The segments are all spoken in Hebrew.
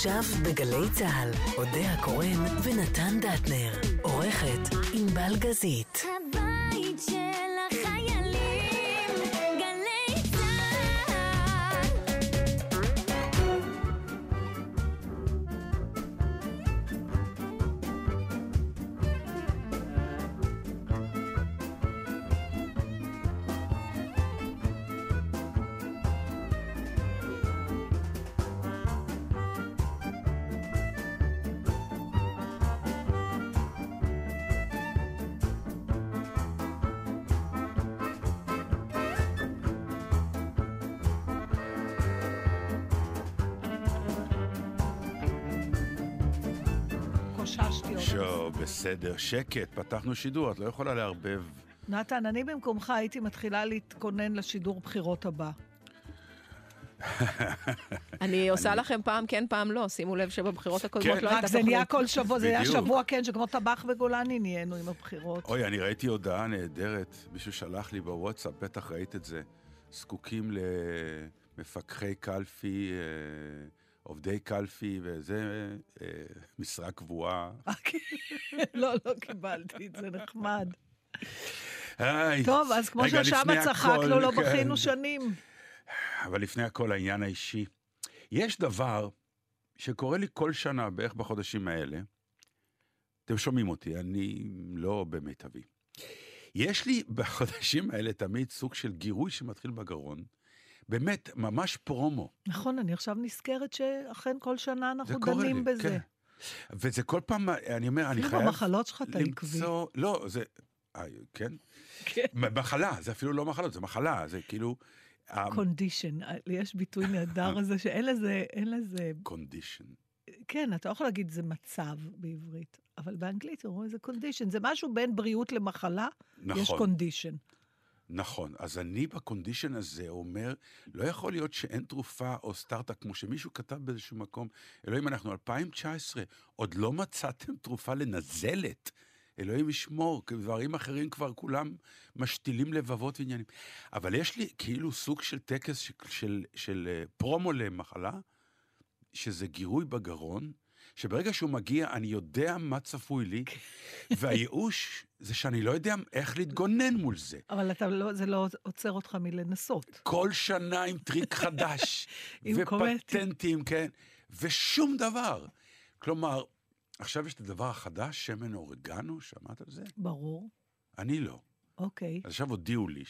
עכשיו בגלי צה"ל, אודה הקורן ונתן דטנר. עורכת ענבל גזית. הבית בסדר, שקט, פתחנו שידור, את לא יכולה לערבב. נתן, אני במקומך הייתי מתחילה להתכונן לשידור בחירות הבא. אני עושה לכם פעם כן, פעם לא. שימו לב שבבחירות הקודמות כן. לא הייתה רק זה נהיה כל שבוע, זה היה. שבוע, כן, שכמו טבח וגולני נהיינו עם הבחירות. אוי, אני ראיתי הודעה נהדרת, מישהו שלח לי בוואטסאפ, בטח ראית את זה. זקוקים למפקחי קלפי, אה, עובדי קלפי, וזה אה, משרה קבועה. לא, לא קיבלתי את זה, נחמד. טוב, אז כמו לפני צחקנו, לא כן. בכינו שנים. אבל לפני הכל, העניין האישי. יש דבר שקורה לי כל שנה, בערך בחודשים האלה. אתם שומעים אותי, אני לא במיטבי. יש לי בחודשים האלה תמיד סוג של גירוי שמתחיל בגרון. באמת, ממש פרומו. נכון, אני עכשיו נזכרת שאכן כל שנה אנחנו דנים לי, בזה. כן. וזה כל פעם, אני אומר, אני חייב... במחלות שלך אתה עקבי. לא, זה... אה, כן? כן. מחלה, זה אפילו לא מחלות, זה מחלה, זה כאילו... condition, יש ביטוי נהדר הזה שאין לזה, אין לזה, condition. כן, אתה לא יכול להגיד זה מצב בעברית, אבל באנגלית אומרים זה condition, זה משהו בין בריאות למחלה, יש נכון. condition. נכון, אז אני ב condition הזה אומר, לא יכול להיות שאין תרופה או סטארט-אפ, כמו שמישהו כתב באיזשהו מקום, אלוהים, אנחנו 2019, עוד לא מצאתם תרופה לנזלת. אלוהים ישמור, דברים אחרים כבר כולם משתילים לבבות ועניינים. אבל יש לי כאילו סוג של טקס של, של, של אה, פרומו למחלה, שזה גירוי בגרון, שברגע שהוא מגיע, אני יודע מה צפוי לי, והייאוש זה שאני לא יודע איך להתגונן מול זה. אבל אתה לא, זה לא עוצר אותך מלנסות. כל שנה עם טריק חדש, עם. ופטנטים, כן, ושום דבר. כלומר, עכשיו יש את הדבר החדש, שמן אורגנו, שמעת על זה? ברור. אני לא. אוקיי. אז עכשיו הודיעו לי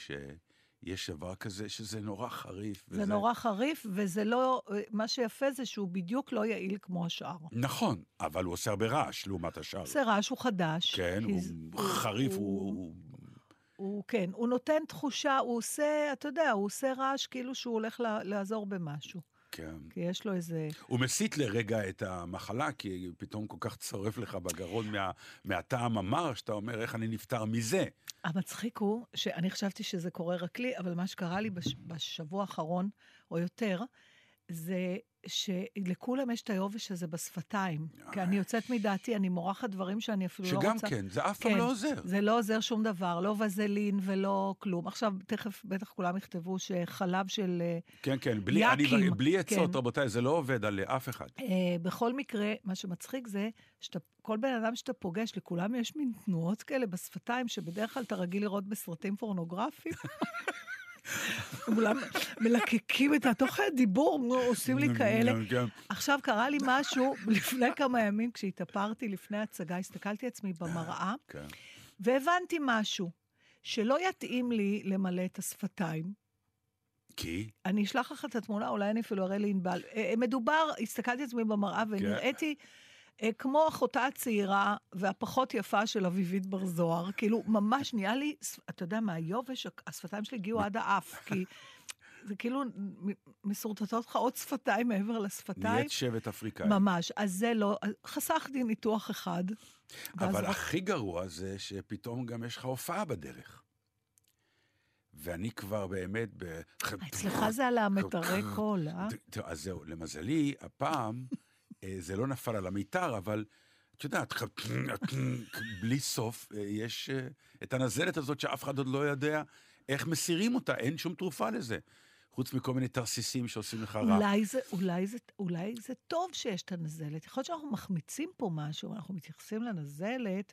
שיש דבר כזה, שזה נורא חריף. זה נורא חריף, וזה לא, מה שיפה זה שהוא בדיוק לא יעיל כמו השאר. נכון, אבל הוא עושה הרבה רעש לעומת השאר. עושה רעש, הוא חדש. כן, הוא זה- חריף, הוא- הוא... הוא- הוא, כן, הוא נותן תחושה, הוא עושה, אתה יודע, הוא עושה רעש כאילו שהוא הולך לעזור במשהו. כן. כי יש לו איזה... הוא מסיט לרגע את המחלה, כי פתאום כל כך צורף לך בגרון מה, מהטעם המר, שאתה אומר, איך אני נפטר מזה. המצחיק הוא שאני חשבתי שזה קורה רק לי, אבל מה שקרה לי בש, בשבוע האחרון, או יותר, זה שלכולם יש את היובש הזה בשפתיים. כי אני יוצאת מדעתי, אני מורחת דברים שאני אפילו לא שגם רוצה... כן, זה אף פעם לא עוזר. זה לא עוזר שום דבר, לא וזלין ולא כלום. עכשיו, תכף בטח כולם יכתבו שחלב של... אה, כן, כן, בלי, אני, בלי עצות, כן. רבותיי, זה לא עובד על אף אחד. אה, בכל מקרה, מה שמצחיק זה שאתה, כל בן אדם שאתה פוגש, לכולם יש מין תנועות כאלה בשפתיים, שבדרך כלל אתה רגיל לראות בסרטים פורנוגרפיים. כולם מלקקים את התוכן דיבור, עושים לי כאלה. כן. עכשיו קרה לי משהו לפני כמה ימים, כשהתאפרתי לפני הצגה, הסתכלתי עצמי במראה, כן. והבנתי משהו, שלא יתאים לי למלא את השפתיים. כי? אני אשלח לך את התמונה, אולי אני אפילו אראה לענבל. אה, מדובר, הסתכלתי עצמי במראה ונראיתי אה, כמו אחותה הצעירה והפחות יפה של אביבית בר זוהר. כאילו, ממש נהיה לי, אתה יודע, מהיובש, השפתיים שלי הגיעו עד האף, כי זה כאילו מסורטטות לך עוד שפתיים מעבר לשפתיים. נהיית שבט אפריקאי. ממש. אז זה לא, חסכתי ניתוח אחד. אבל רק- הכי גרוע זה שפתאום גם יש לך הופעה בדרך. ואני כבר באמת ב... אצלך זה על המטרי קול, אה? אז זהו, למזלי, הפעם אה, זה לא נפל על המיתר, אבל את יודעת, בלי סוף אה, יש אה, את הנזלת הזאת שאף אחד עוד לא יודע איך מסירים אותה, אין שום תרופה לזה. חוץ מכל מיני תרסיסים שעושים לך רע. אולי זה, אולי, זה, אולי זה טוב שיש את הנזלת. יכול להיות שאנחנו מחמיצים פה משהו, אנחנו מתייחסים לנזלת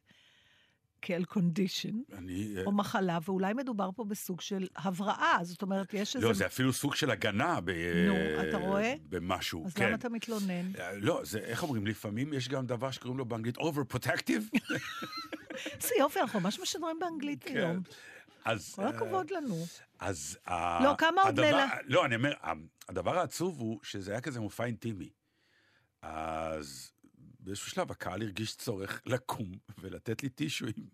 כאל קונדישן. אה, או מחלה, ואולי מדובר פה בסוג של הבראה. זאת אומרת, יש איזה... לא, זה אפילו סוג של הגנה ב... נו, אתה רואה? במשהו, אז כן. למה אתה מתלונן? אה, לא, זה, איך אומרים, לפעמים יש גם דבר שקוראים לו באנגלית overprotective. איזה יופי, אנחנו ממש משדרים באנגלית כן. היום. אז... כל אה, הכבוד לנו. אז... ה- לא, כמה עוד הדבר- לילה? לא, אני אומר, הדבר העצוב הוא שזה היה כזה מופע אינטימי. אז באיזשהו שלב הקהל הרגיש צורך לקום ולתת לי טישואים.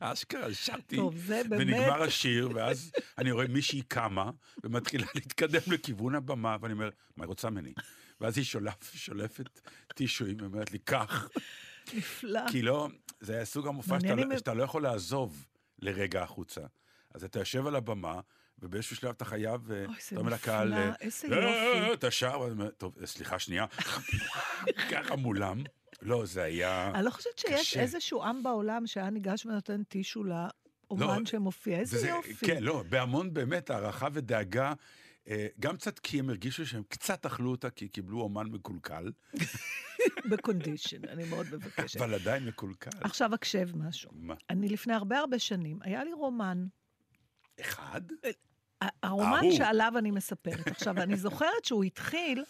אשכרה, שרתי, טוב, זה באמת... ונגמר השיר, ואז אני רואה מישהי קמה ומתחילה להתקדם לכיוון הבמה, ואני אומר, מה היא רוצה ממני? ואז היא שולף, שולפת טישואים, ואומרת לי, קח. נפלא. כי לא, זה היה סוג המופע שאתה, לא, שאתה לא יכול לעזוב לרגע החוצה. אז אתה יושב על הבמה, ובאיזשהו שלב אתה חייב, אה, אתה אומר לקהל, אה, איזה "אה, יופי." אתה שר, טוב, אה, סליחה, שנייה. ככה מולם. לא, זה היה... אני לא חושבת שיש קשה. איזשהו עם בעולם שהיה ניגש ונותן טישו לאומן לא, שמופיע. איזה יופי. כן, לא, בהמון באמת הערכה ודאגה. גם קצת כי הם הרגישו שהם קצת אכלו אותה, כי קיבלו אומן מקולקל, בקונדישן, אני מאוד מבקשת. אבל עדיין מקולקל. עכשיו הקשב משהו. מה? אני לפני הרבה הרבה שנים, היה לי רומן. אחד? הרומן. שעליו אני מספרת. עכשיו, אני זוכרת שהוא התחיל,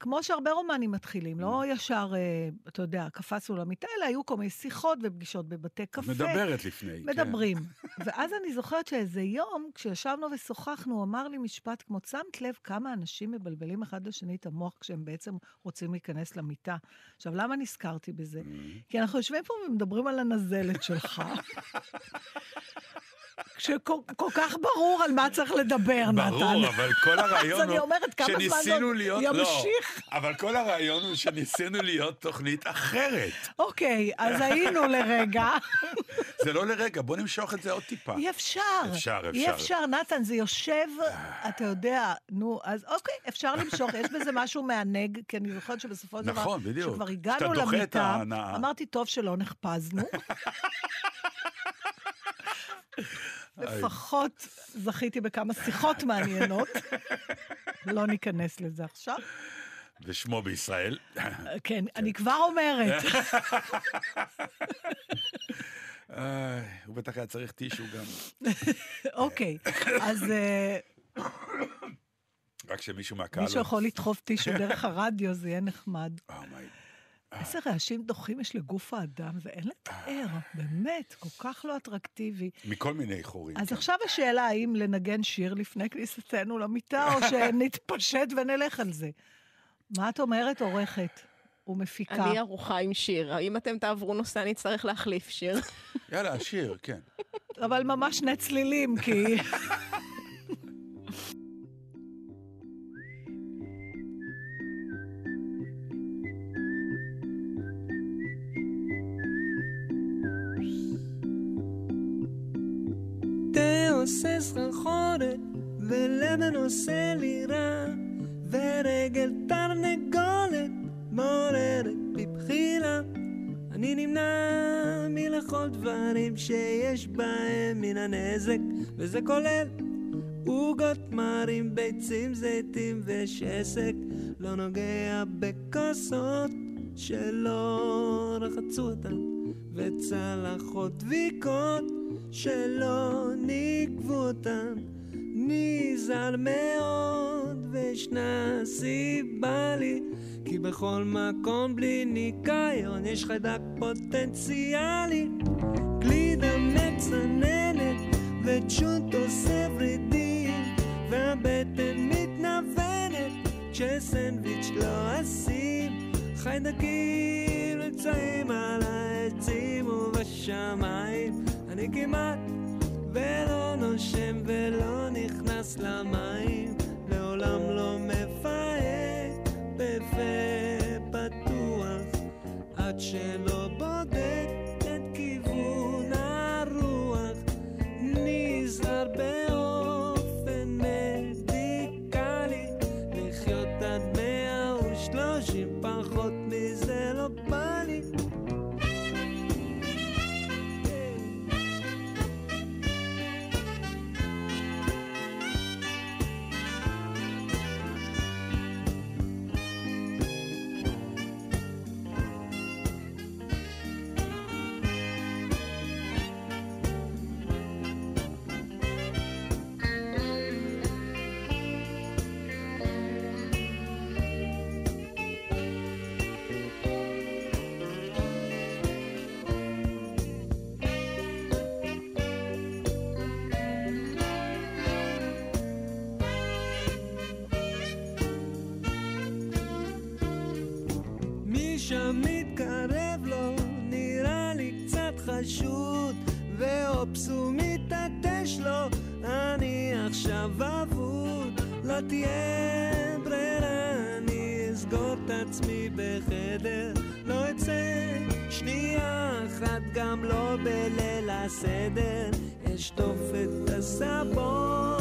כמו שהרבה רומנים מתחילים, לא Mm. ישר, אה, אתה יודע, קפצנו למיטה, אלא היו כל מיני שיחות ופגישות בבתי קפה. מדברת לפני. כן. מדברים. ואז אני זוכרת שאיזה יום, כשישבנו ושוחחנו, הוא אמר לי משפט כמו, שמת לב כמה אנשים מבלבלים אחד לשני את המוח כשהם בעצם רוצים להיכנס למיטה. עכשיו, למה נזכרתי בזה? Mm. כי אנחנו יושבים פה ומדברים על הנזלת שלך. כשכל כל כך ברור על מה צריך לדבר, נתן. ברור, אבל כל הרעיון אז אני הוא אומרת, כמה זמן עוד. ימשיך? לא, אבל כל הרעיון הוא שניסינו להיות תוכנית אחרת. אוקיי, אז היינו לרגע. זה לא לרגע, בוא נמשוך את זה עוד טיפה. אי אפשר. אפשר, אי אפשר. אפשר, נתן, זה יושב, אתה יודע, נו, אז אוקיי, אפשר למשוך, יש בזה משהו מענג, כי אני זוכרת שבסופו של דבר, נכון, בדיוק. כשכבר הגענו למיטה. אמרתי, טוב שלא נחפזנו. לפחות זכיתי בכמה שיחות מעניינות. לא ניכנס לזה עכשיו. ושמו בישראל. כן, אני כבר אומרת. הוא בטח היה צריך טישו גם. אוקיי, אז אה, רק שמישהו מהקהל... מישהו יכול לדחוף טישו דרך הרדיו, זה יהיה נחמד. Oh my- איזה רעשים דוחים יש לגוף האדם, זה אין לתאר, באמת, כל כך לא אטרקטיבי. מכל מיני חורים. אז כן. עכשיו השאלה, האם לנגן שיר לפני כניסתנו למיטה, או שנתפשט ונלך על זה? מה את אומרת, עורכת ומפיקה? אני ערוכה עם שיר. אם אתם תעברו נושא, אני אצטרך להחליף שיר. יאללה, השיר, כן. אבל ממש שני צלילים, כי... עושה סחרחורת, ולבן עושה לי רע, ורגל תרנגולת מעוררת בבחילה. אני נמנע מלאכול דברים שיש בהם מן הנזק, וזה כולל עוגות מרים, ביצים, זיתים ושסק. לא נוגע בכוסות שלא רחצו אותן, וצלחות דביקות שלא נגבו אותן. נזהר מאוד, וישנה סיבה לי, כי בכל מקום בלי ניקיון יש חיידק פוטנציאלי. גלידה מצננת, וצ'וט עושה ורידים, והבטן מתנוונת, כשסנדוויץ' לא אשים. חיידקים נמצאים על העצים ובשמיים, אני כמעט ולא נושם ולא נכנס למים, לעולם לא מפהק בפה פתוח, עד שלא שם מתקרב לו, נראה לי קצת חשוד, ואופס הוא מתעטש לו, אני עכשיו אבוד, לא תהיה ברירה, אני אסגור את עצמי בחדר, לא אצא שנייה אחת, גם לא בליל הסדר, אשטוף את הסבון.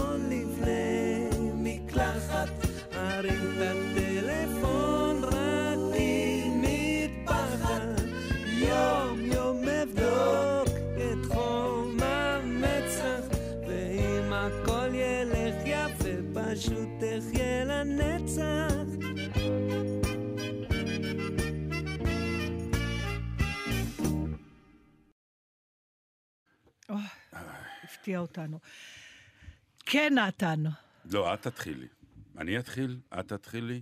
הפתיע אותנו. כן, נתן. לא, את תתחילי. אני אתחיל, את תתחילי.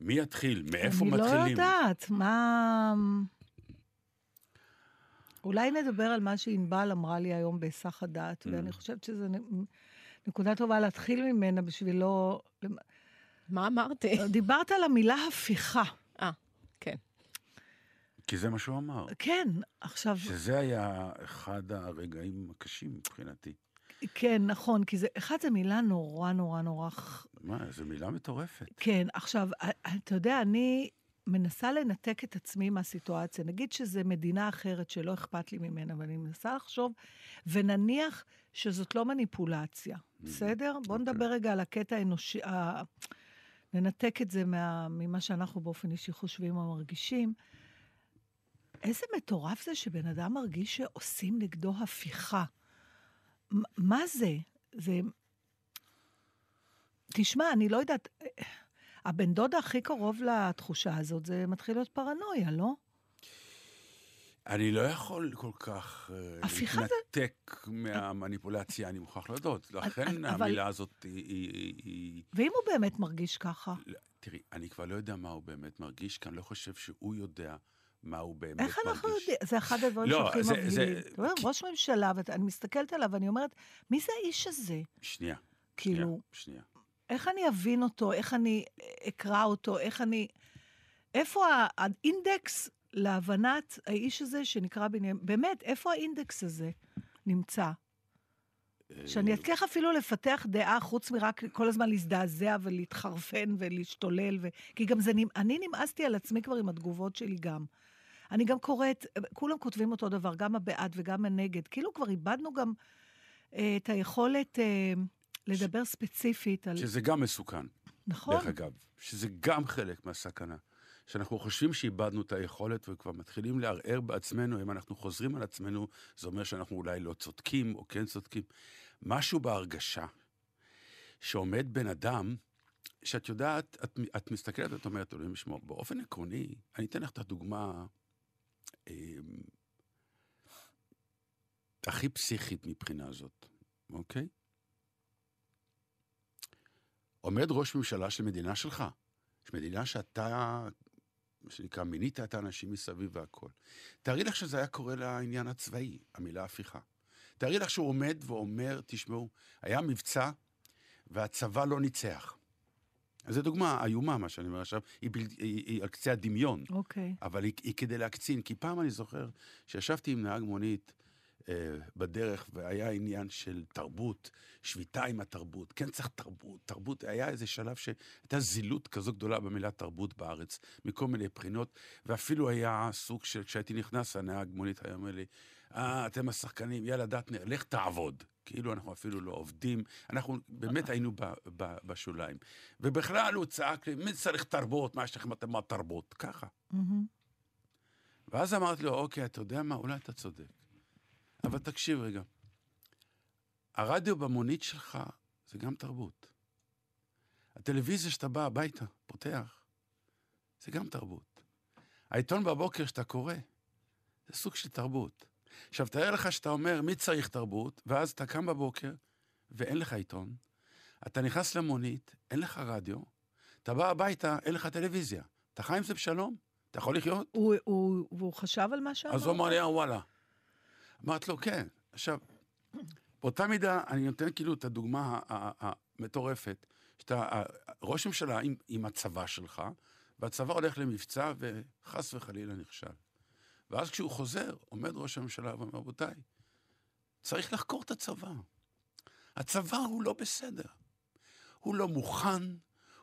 מי יתחיל? מאיפה אני מתחילים? לא יודעת, מה... אולי נדבר על מה שענבל אמרה לי היום בהיסח הדעת, Mm. ואני חושבת שזו נקודה טובה להתחיל ממנה בשביל לא... מה אמרתי? דיברת על המילה הפיכה. אה, כן. כי זה מה שהוא אמר. כן, עכשיו, שזה היה אחד הרגעים הקשים מבחינתי. כן, נכון, כי זה, אחד, זו מילה נורא נורא נורא... מה, זו מילה מטורפת. כן, עכשיו, אתה יודע, אני מנסה לנתק את עצמי מהסיטואציה. נגיד שזו מדינה אחרת שלא אכפת לי ממנה, ואני מנסה לחשוב, ונניח שזאת לא מניפולציה, בסדר? בואו אוקיי. נדבר רגע על הקטע האנושי. ננתק את זה מה, ממה שאנחנו באופן אישי חושבים או מרגישים. איזה מטורף זה שבן אדם מרגיש שעושים נגדו הפיכה. מ- מה זה? זה... תשמע, אני לא יודעת, הבן דוד הכי קרוב לתחושה הזאת, זה מתחיל להיות פרנויה, לא? אני לא יכול כל כך אה, הפיכה זה- להתנתק מהמניפולציה, אני מוכרח להודות. לכן אבל- המילה הזאת היא- היא... היא- ואם הוא באמת מרגיש ככה, היא- תראי, אני כבר לא יודע מה הוא באמת מרגיש, כי אני לא חושב שהוא יודע מה הוא באמת מרגיש. איך אנחנו יודעים? זה אחד הדברים לא, שהכי מבהילים. זה- אתה אומר, כי- ראש ממשלה, ואני מסתכלת עליו ואני אומרת, מי זה האיש הזה? שנייה. כאילו, שנייה. איך אני אבין אותו? איך אני אקרא אותו? איך אני... איפה האינדקס להבנת האיש הזה שנקרא בנימין? באמת, איפה האינדקס הזה נמצא? שאני אה, אצליח אפילו לפתח דעה חוץ מרק כל הזמן להזדעזע ולהתחרפן ולהשתולל. ו... כי גם זה, אני נמאסתי על עצמי כבר עם התגובות שלי גם. אני גם קוראת, כולם כותבים אותו דבר, גם הבעד וגם הנגד. כאילו כבר איבדנו גם אה, את היכולת אה, לדבר ספציפית על... שזה גם מסוכן, נכון? דרך אגב. שזה גם חלק מהסכנה. שאנחנו חושבים שאיבדנו את היכולת וכבר מתחילים לערער בעצמנו, אם אנחנו חוזרים על עצמנו, זה אומר שאנחנו אולי לא צודקים או כן צודקים. משהו בהרגשה שעומד בן אדם, שאת יודעת, את, את מסתכלת ואת אומרת, אלוהים ישמור, באופן עקרוני, אני אתן לך את הדוגמה הכי פסיכית מבחינה זאת, אוקיי? עומד ראש ממשלה של מדינה שלך, של מדינה שאתה, מה שנקרא, מינית את האנשים מסביב והכול. תארי לך שזה היה קורה לעניין הצבאי, המילה הפיכה. תארי לך שהוא עומד ואומר, תשמעו, היה מבצע והצבא לא ניצח. זו דוגמה איומה, מה שאני אומר עכשיו, היא, בל... היא, היא על קצה הדמיון. אוקיי. אבל היא, היא כדי להקצין, כי פעם אני זוכר שישבתי עם נהג מונית אה, בדרך, והיה עניין של תרבות, שביתה עם התרבות. כן צריך תרבות, תרבות. היה איזה שלב שהייתה זילות כזו גדולה במילה תרבות בארץ, מכל מיני בחינות, ואפילו היה סוג של, כשהייתי נכנס, הנהג מונית היה אומר לי, אה, אתם השחקנים, יאללה, דטנר, לך תעבוד. כאילו אנחנו אפילו לא עובדים, אנחנו באמת היינו ב, ב, בשוליים. ובכלל הוא צעק לי, מי צריך תרבות? מה יש לכם אתם מהתרבות? ככה. מהמם. ואז אמרתי לו, אוקיי, אתה יודע מה, אולי אתה צודק. אבל תקשיב רגע, הרדיו במונית שלך זה גם תרבות. הטלוויזיה שאתה בא הביתה, פותח, זה גם תרבות. העיתון בבוקר שאתה קורא, זה סוג של תרבות. עכשיו, תאר לך שאתה אומר, מי צריך תרבות? ואז אתה קם בבוקר ואין לך עיתון, אתה נכנס למונית, אין לך רדיו, אתה בא הביתה, אין לך טלוויזיה. אתה חי עם זה בשלום? אתה יכול לחיות? הוא- הוא- והוא חשב על מה שאמרת? אז הוא אמר לי, אה, וואלה. אמרתי לו, כן. עכשיו, באותה מידה, אני נותן כאילו את הדוגמה המטורפת, שאתה ראש ממשלה עם, עם הצבא שלך, והצבא הולך למבצע וחס וחלילה נכשל. ואז כשהוא חוזר, עומד ראש הממשלה ואומר, רבותיי, צריך לחקור את הצבא. הצבא הוא לא בסדר. הוא לא מוכן,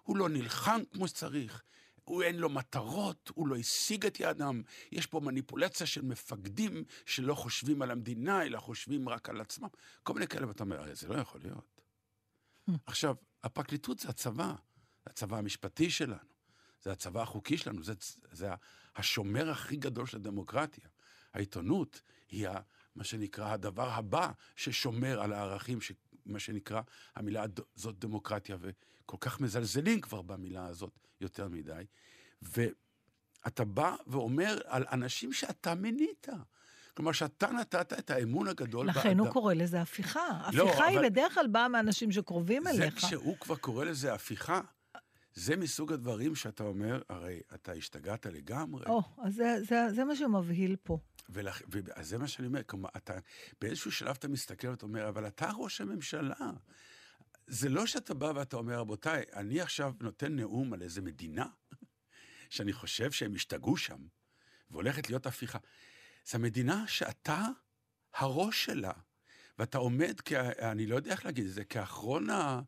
הוא לא נלחם כמו שצריך, הוא אין לו מטרות, הוא לא השיג את יעדם. יש פה מניפולציה של מפקדים שלא חושבים על המדינה, אלא חושבים רק על עצמם. כל מיני כאלה, ואתה אומר, "הרי זה לא יכול להיות. עכשיו, הפרקליטות זה הצבא, זה הצבא המשפטי שלנו, זה הצבא החוקי שלנו, זה, זה השומר הכי גדול של הדמוקרטיה. העיתונות היא ה, מה שנקרא הדבר הבא ששומר על הערכים, ש, מה שנקרא, המילה הד- זאת דמוקרטיה, וכל כך מזלזלים כבר במילה הזאת יותר מדי. ואתה בא ואומר על אנשים שאתה מינית. כלומר, שאתה נתת את האמון הגדול לכן הוא קורא לזה הפיכה. לא, הפיכה היא אבל- בדרך כלל באה מאנשים שקרובים זה אליך. כשהוא כבר קורא לזה הפיכה, זה מסוג הדברים שאתה אומר, הרי אתה השתגעת לגמרי. או, אז זה, זה, זה מה שמבהיל פה. ולכ... ואז זה מה שאני אומר, כלומר, אתה, באיזשהו שלב אתה מסתכל ואתה אומר, אבל אתה ראש הממשלה. זה לא שאתה בא ואתה אומר, רבותיי, אני עכשיו נותן נאום על איזה מדינה, שאני חושב שהם השתגעו שם, והולכת להיות הפיכה. זו מדינה שאתה הראש שלה, ואתה עומד, כ... אני לא יודע איך להגיד את זה, כאחרון ה...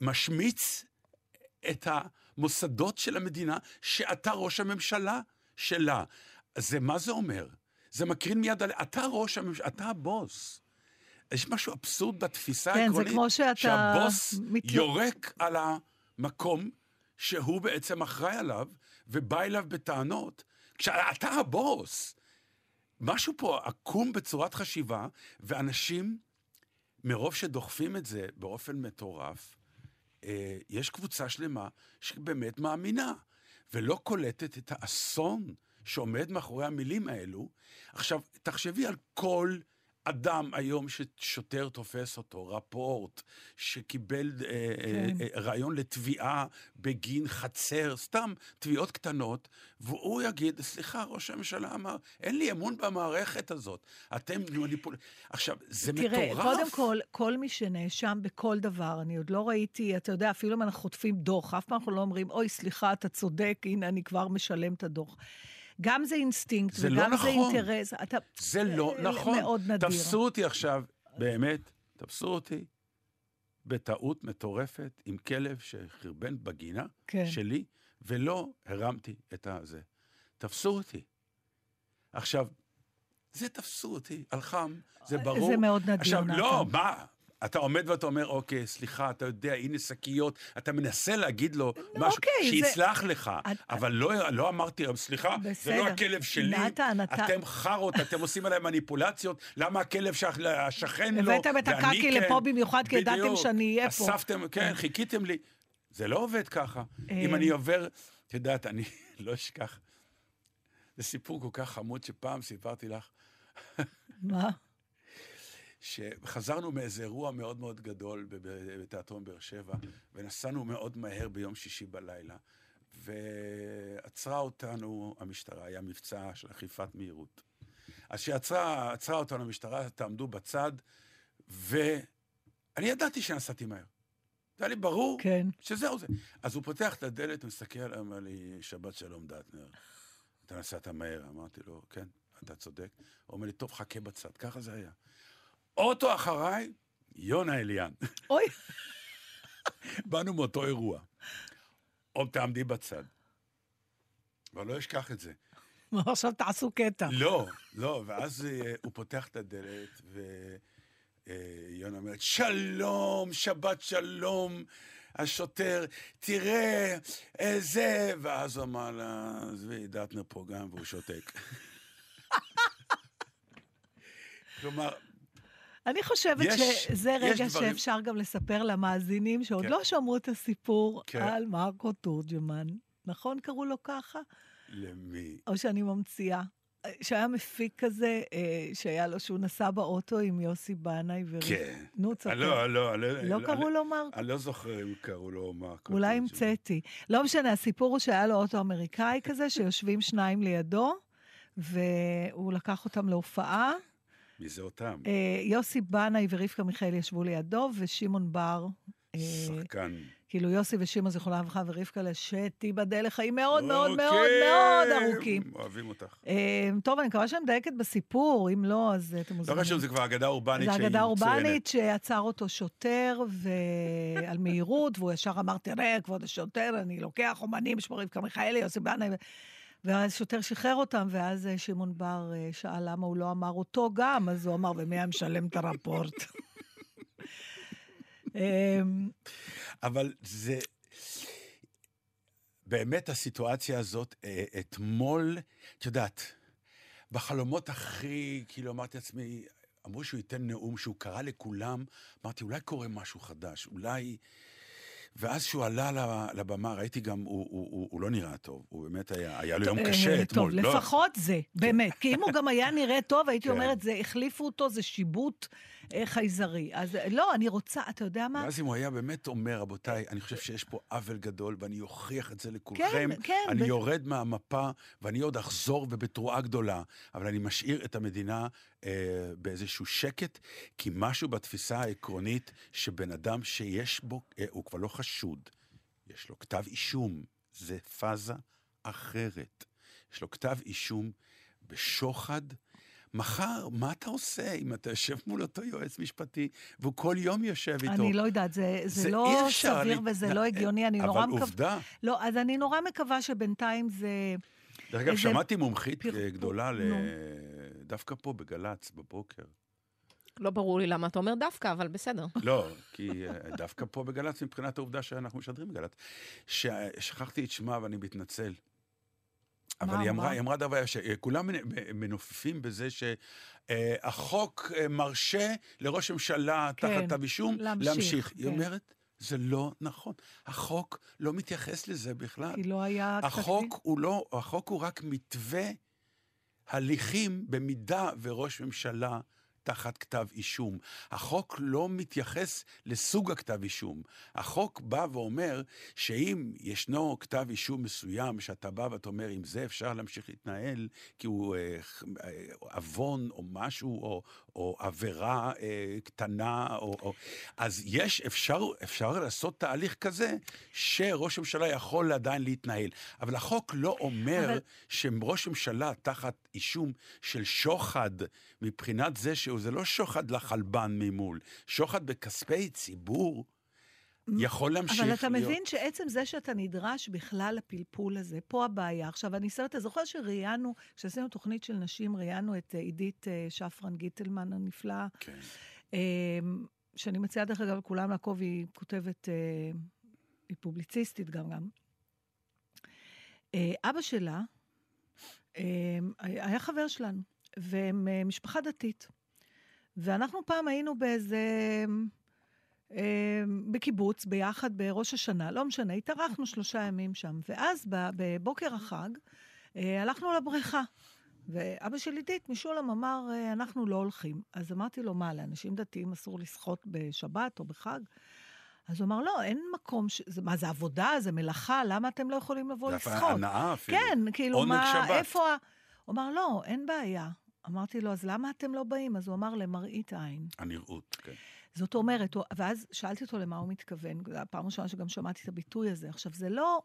ומשמיץ את המוסדות של המדינה שאתה ראש הממשלה שלה. זה, מה זה אומר? זה מקרין מיד על... אתה ראש הממשלה, אתה הבוס. יש משהו אבסורד בתפיסה כן, העקרונית, שהבוס מתל- יורק על המקום שהוא בעצם אחראי עליו, ובא אליו בטענות. כשאתה הבוס, משהו פה עקום בצורת חשיבה, ואנשים, מרוב שדוחפים את זה באופן מטורף, אה, יש קבוצה שלמה שבאמת מאמינה, ולא קולטת את האסון שעומד מאחורי המילים האלו. עכשיו, תחשבי על כל אדם היום ששוטר תופס אותו, רפורט, שקיבל אה, כן. אה, אה, רעיון לתביעה בגין חצר, סתם תביעות קטנות, והוא יגיד, סליחה, ראש הממשלה אמר, אין לי אמון במערכת הזאת, אתם מניפול... עכשיו, זה תראה, מטורף. קודם כל, כל מי שנאשם בכל דבר, אני עוד לא ראיתי, אתה יודע, אפילו אם אנחנו חוטפים דוח, אף פעם אנחנו לא אומרים, אוי, סליחה, אתה צודק, הנה, אני כבר משלם את הדוח. גם זה אינסטינקט, זה וגם לא זה נכון. אינטרס. אתה... זה לא אה, נכון. מאוד נדיר. תפסו אותי עכשיו, באמת, תפסו אותי בטעות מטורפת עם כלב שחרבן בגינה כן. שלי, ולא הרמתי את הזה. תפסו אותי. עכשיו, זה תפסו אותי, על חם, זה ברור. זה מאוד נדיר, עכשיו, נתן. לא, מה? אתה עומד ואתה אומר, אוקיי, סליחה, אתה יודע, הנה שקיות, אתה מנסה להגיד לו משהו, אוקיי, זה- שיסלח לך, את- אבל לא, לא אמרתי, סליחה, זה בסדר. לא הכלב שלי, נתן, אתה- אתם חארות, אתם עושים עליי מניפולציות, למה הכלב של השכן לא, הבאתם את ואני הקקי כן? לפה במיוחד כי ידעתם. שאני אהיה פה. אספתם, כן, חיכיתם לי. זה לא עובד ככה. אה. אם אני עובר, את יודעת, אני לא אשכח. זה סיפור כל כך חמוד שפעם סיפרתי לך, מה? שחזרנו מאיזה אירוע מאוד מאוד גדול בתיאטרון באר שבע, ונסענו מאוד מהר ביום שישי בלילה, ועצרה אותנו המשטרה, היה מבצע של אכיפת מהירות. אז כשעצרה עצרה אותנו המשטרה, תעמדו בצד, ואני ידעתי שנסעתי מהר. זה היה לי ברור כן. שזהו זה. אז הוא פותח את הדלת, מסתכל אומר לי, שבת שלום דטנר. אתה נסעת מהר. אמרתי לו, כן, אתה צודק. הוא אומר לי, טוב, חכה בצד. ככה זה היה. אוטו אחריי, יונה אליאן. אוי, באנו מאותו אירוע. עוד תעמדי בצד. אבל לא אשכח את זה. עכשיו תעשו קטע. לא, לא, ואז אה, הוא פותח את הדלת, ויונה אומרת, שלום, שבת שלום. השוטר, תראה, אה, זה, ואז הוא אמר לה, עזבי, דטנר פה גם, והוא שותק. כלומר, אני חושבת יש- שזה יש רגע דברים- שאפשר גם לספר למאזינים שעוד כן. לא שמעו את הסיפור כן. על מרקו תורג'מן. נכון קראו לו ככה? למי? או שאני ממציאה. שהיה מפיק כזה, אה, שהיה לו, שהוא נסע באוטו עם יוסי בנאי ו... כן. נו, תספר. לא, לא, לא. לא קראו לו מרקו? אני לא זוכר אם קראו לו מרקו. אולי. המצאתי. לא משנה, הסיפור הוא שהיה לו אוטו אמריקאי כזה, שיושבים שניים לידו, והוא לקח אותם להופעה. מי זה אותם? אה, יוסי בנאי ורבקה מיכאל ישבו לידו, ושמעון בר אה, שחקן. כאילו יוסי ושמעון זיכרונה לברכה ורבקה שתיבדל לחיים מאוד מאוד מאוד אוקיי. מאוד ארוכים. אוהבים אותך. אה, טוב, אני מקווה שאני מדייקת בסיפור, אם לא, אז אתם לא מוזמנים. חשוב, זה כבר אגדה אורבנית זה שהיא אגדה מצוינת. אורבנית שעצר אותו שוטר ועל מהירות, והוא ישר אמר, תראה, כבוד השוטר, אני לוקח אומנים, שמו רבקה מיכאלי, יוסי בנאי. ואז שוטר שחרר אותם, ואז אה, שמעון בר אה, שאל למה הוא לא אמר אותו גם, אז הוא אמר, ומי היה משלם את הרפורט? אמ, אבל זה... באמת הסיטואציה הזאת, אה, אתמול, את יודעת, בחלומות הכי, כאילו אמרתי לעצמי, אמרו שהוא ייתן נאום שהוא קרא לכולם, אמרתי, אולי קורה משהו חדש, אולי... ואז שהוא עלה לבמה, ראיתי גם, הוא, הוא, הוא, הוא לא נראה טוב, הוא באמת היה, היה לו יום אה, קשה טוב, אתמול. לא, לפחות זה, באמת. כי אם הוא גם היה נראה טוב, הייתי כן. אומרת, זה, החליפו אותו, זה שיבוט אה, חייזרי. אז אה, לא, אני רוצה, אתה יודע מה? ואז אם הוא היה באמת אומר, רבותיי, אני חושב שיש פה עוול גדול, ואני אוכיח את זה לכולכם. כן, כן, אני ב- יורד מהמפה, ואני עוד אחזור ובתרועה גדולה, אבל אני משאיר את המדינה אה, באיזשהו שקט, כי משהו בתפיסה העקרונית, שבן אדם שיש בו, אה, הוא כבר לא חשוד, יש לו כתב אישום, זה פאזה אחרת. יש לו כתב אישום בשוחד. מחר, מה אתה עושה אם אתה יושב מול אותו יועץ משפטי, והוא כל יום יושב איתו? אני לא יודעת, זה, זה, זה לא סביר לי- וזה לא, הגיוני, אני נורא אבל מקווה... עובדה. לא, אז אני נורא מקווה שבינתיים זה... דרך אגב, שמעתי מומחית אה, גדולה ל-. דווקא פה בגל"צ בבוקר. לא ברור לי למה אתה אומר דווקא, אבל בסדר. לא, כי אה, דווקא פה בגל"צ, מבחינת העובדה שאנחנו משדרים בגל"צ. ששכחתי את שמה ואני מתנצל. אבל היא אמרה? היא אמרה דבר שכולם מנופפים בזה שהחוק אה, מרשה לראש הממשלה כן, תחת כתב אישום להמשיך, להמשיך. היא כן. אומרת, זה לא נכון. החוק לא מתייחס לזה בכלל. כי לא היה... החוק הוא לא, החוק הוא רק מתווה הליכים במידה וראש ממשלה תחת כתב אישום. החוק לא מתייחס לסוג הכתב אישום. החוק בא ואומר שאם ישנו כתב אישום מסוים, שאתה בא ואתה אומר, עם זה אפשר להמשיך להתנהל, כי הוא אה, אה, עוון או משהו, או, או עבירה אה, קטנה, או, או... אז יש, אפשר, אפשר לעשות תהליך כזה, שראש הממשלה יכול עדיין להתנהל. אבל החוק לא אומר אבל-. שראש ממשלה תחת אישום של שוחד, מבחינת זה שזה לא שוחד לחלבן ממול, שוחד בכספי ציבור, יכול להמשיך אבל אתה להיות. מבין שעצם זה שאתה נדרש בכלל לפלפול הזה, פה הבעיה. עכשיו, אני שואלת, אתה זוכר שראיינו, כשעשינו תוכנית של נשים, ראיינו את אה, עידית אה, שפרן גיטלמן הנפלאה, כן. אה, שאני מציעה דרך אגב לכולם לעקוב, היא כותבת, אה, היא פובליציסטית גם גם. אבא שלה אה, היה חבר שלנו, והם משפחה דתית. ואנחנו פעם היינו באיזה... אה, בקיבוץ, ביחד בראש השנה, לא משנה, התארחנו שלושה ימים שם. ואז בבוקר החג אה, הלכנו לבריכה. ואבא של עידית, משולם, אמר, אה, אנחנו לא הולכים. אז אמרתי לו, מה, לאנשים דתיים אסור לשחות בשבת או בחג? אז הוא אמר, לא, אין מקום, ש... זה, מה, זה עבודה, זה מלאכה, למה אתם לא יכולים לבוא זה לשחות? הנאה אפילו. כן, כאילו, מה, שבת. איפה ה... הוא אמר, לא, אין בעיה. אמרתי לו, אז למה אתם לא באים? אז הוא אמר, למראית עין. הנראות, כן. זאת אומרת, הוא- ואז שאלתי אותו למה הוא מתכוון, זו הפעם הראשונה שגם שמעתי את הביטוי הזה. עכשיו, זה לא,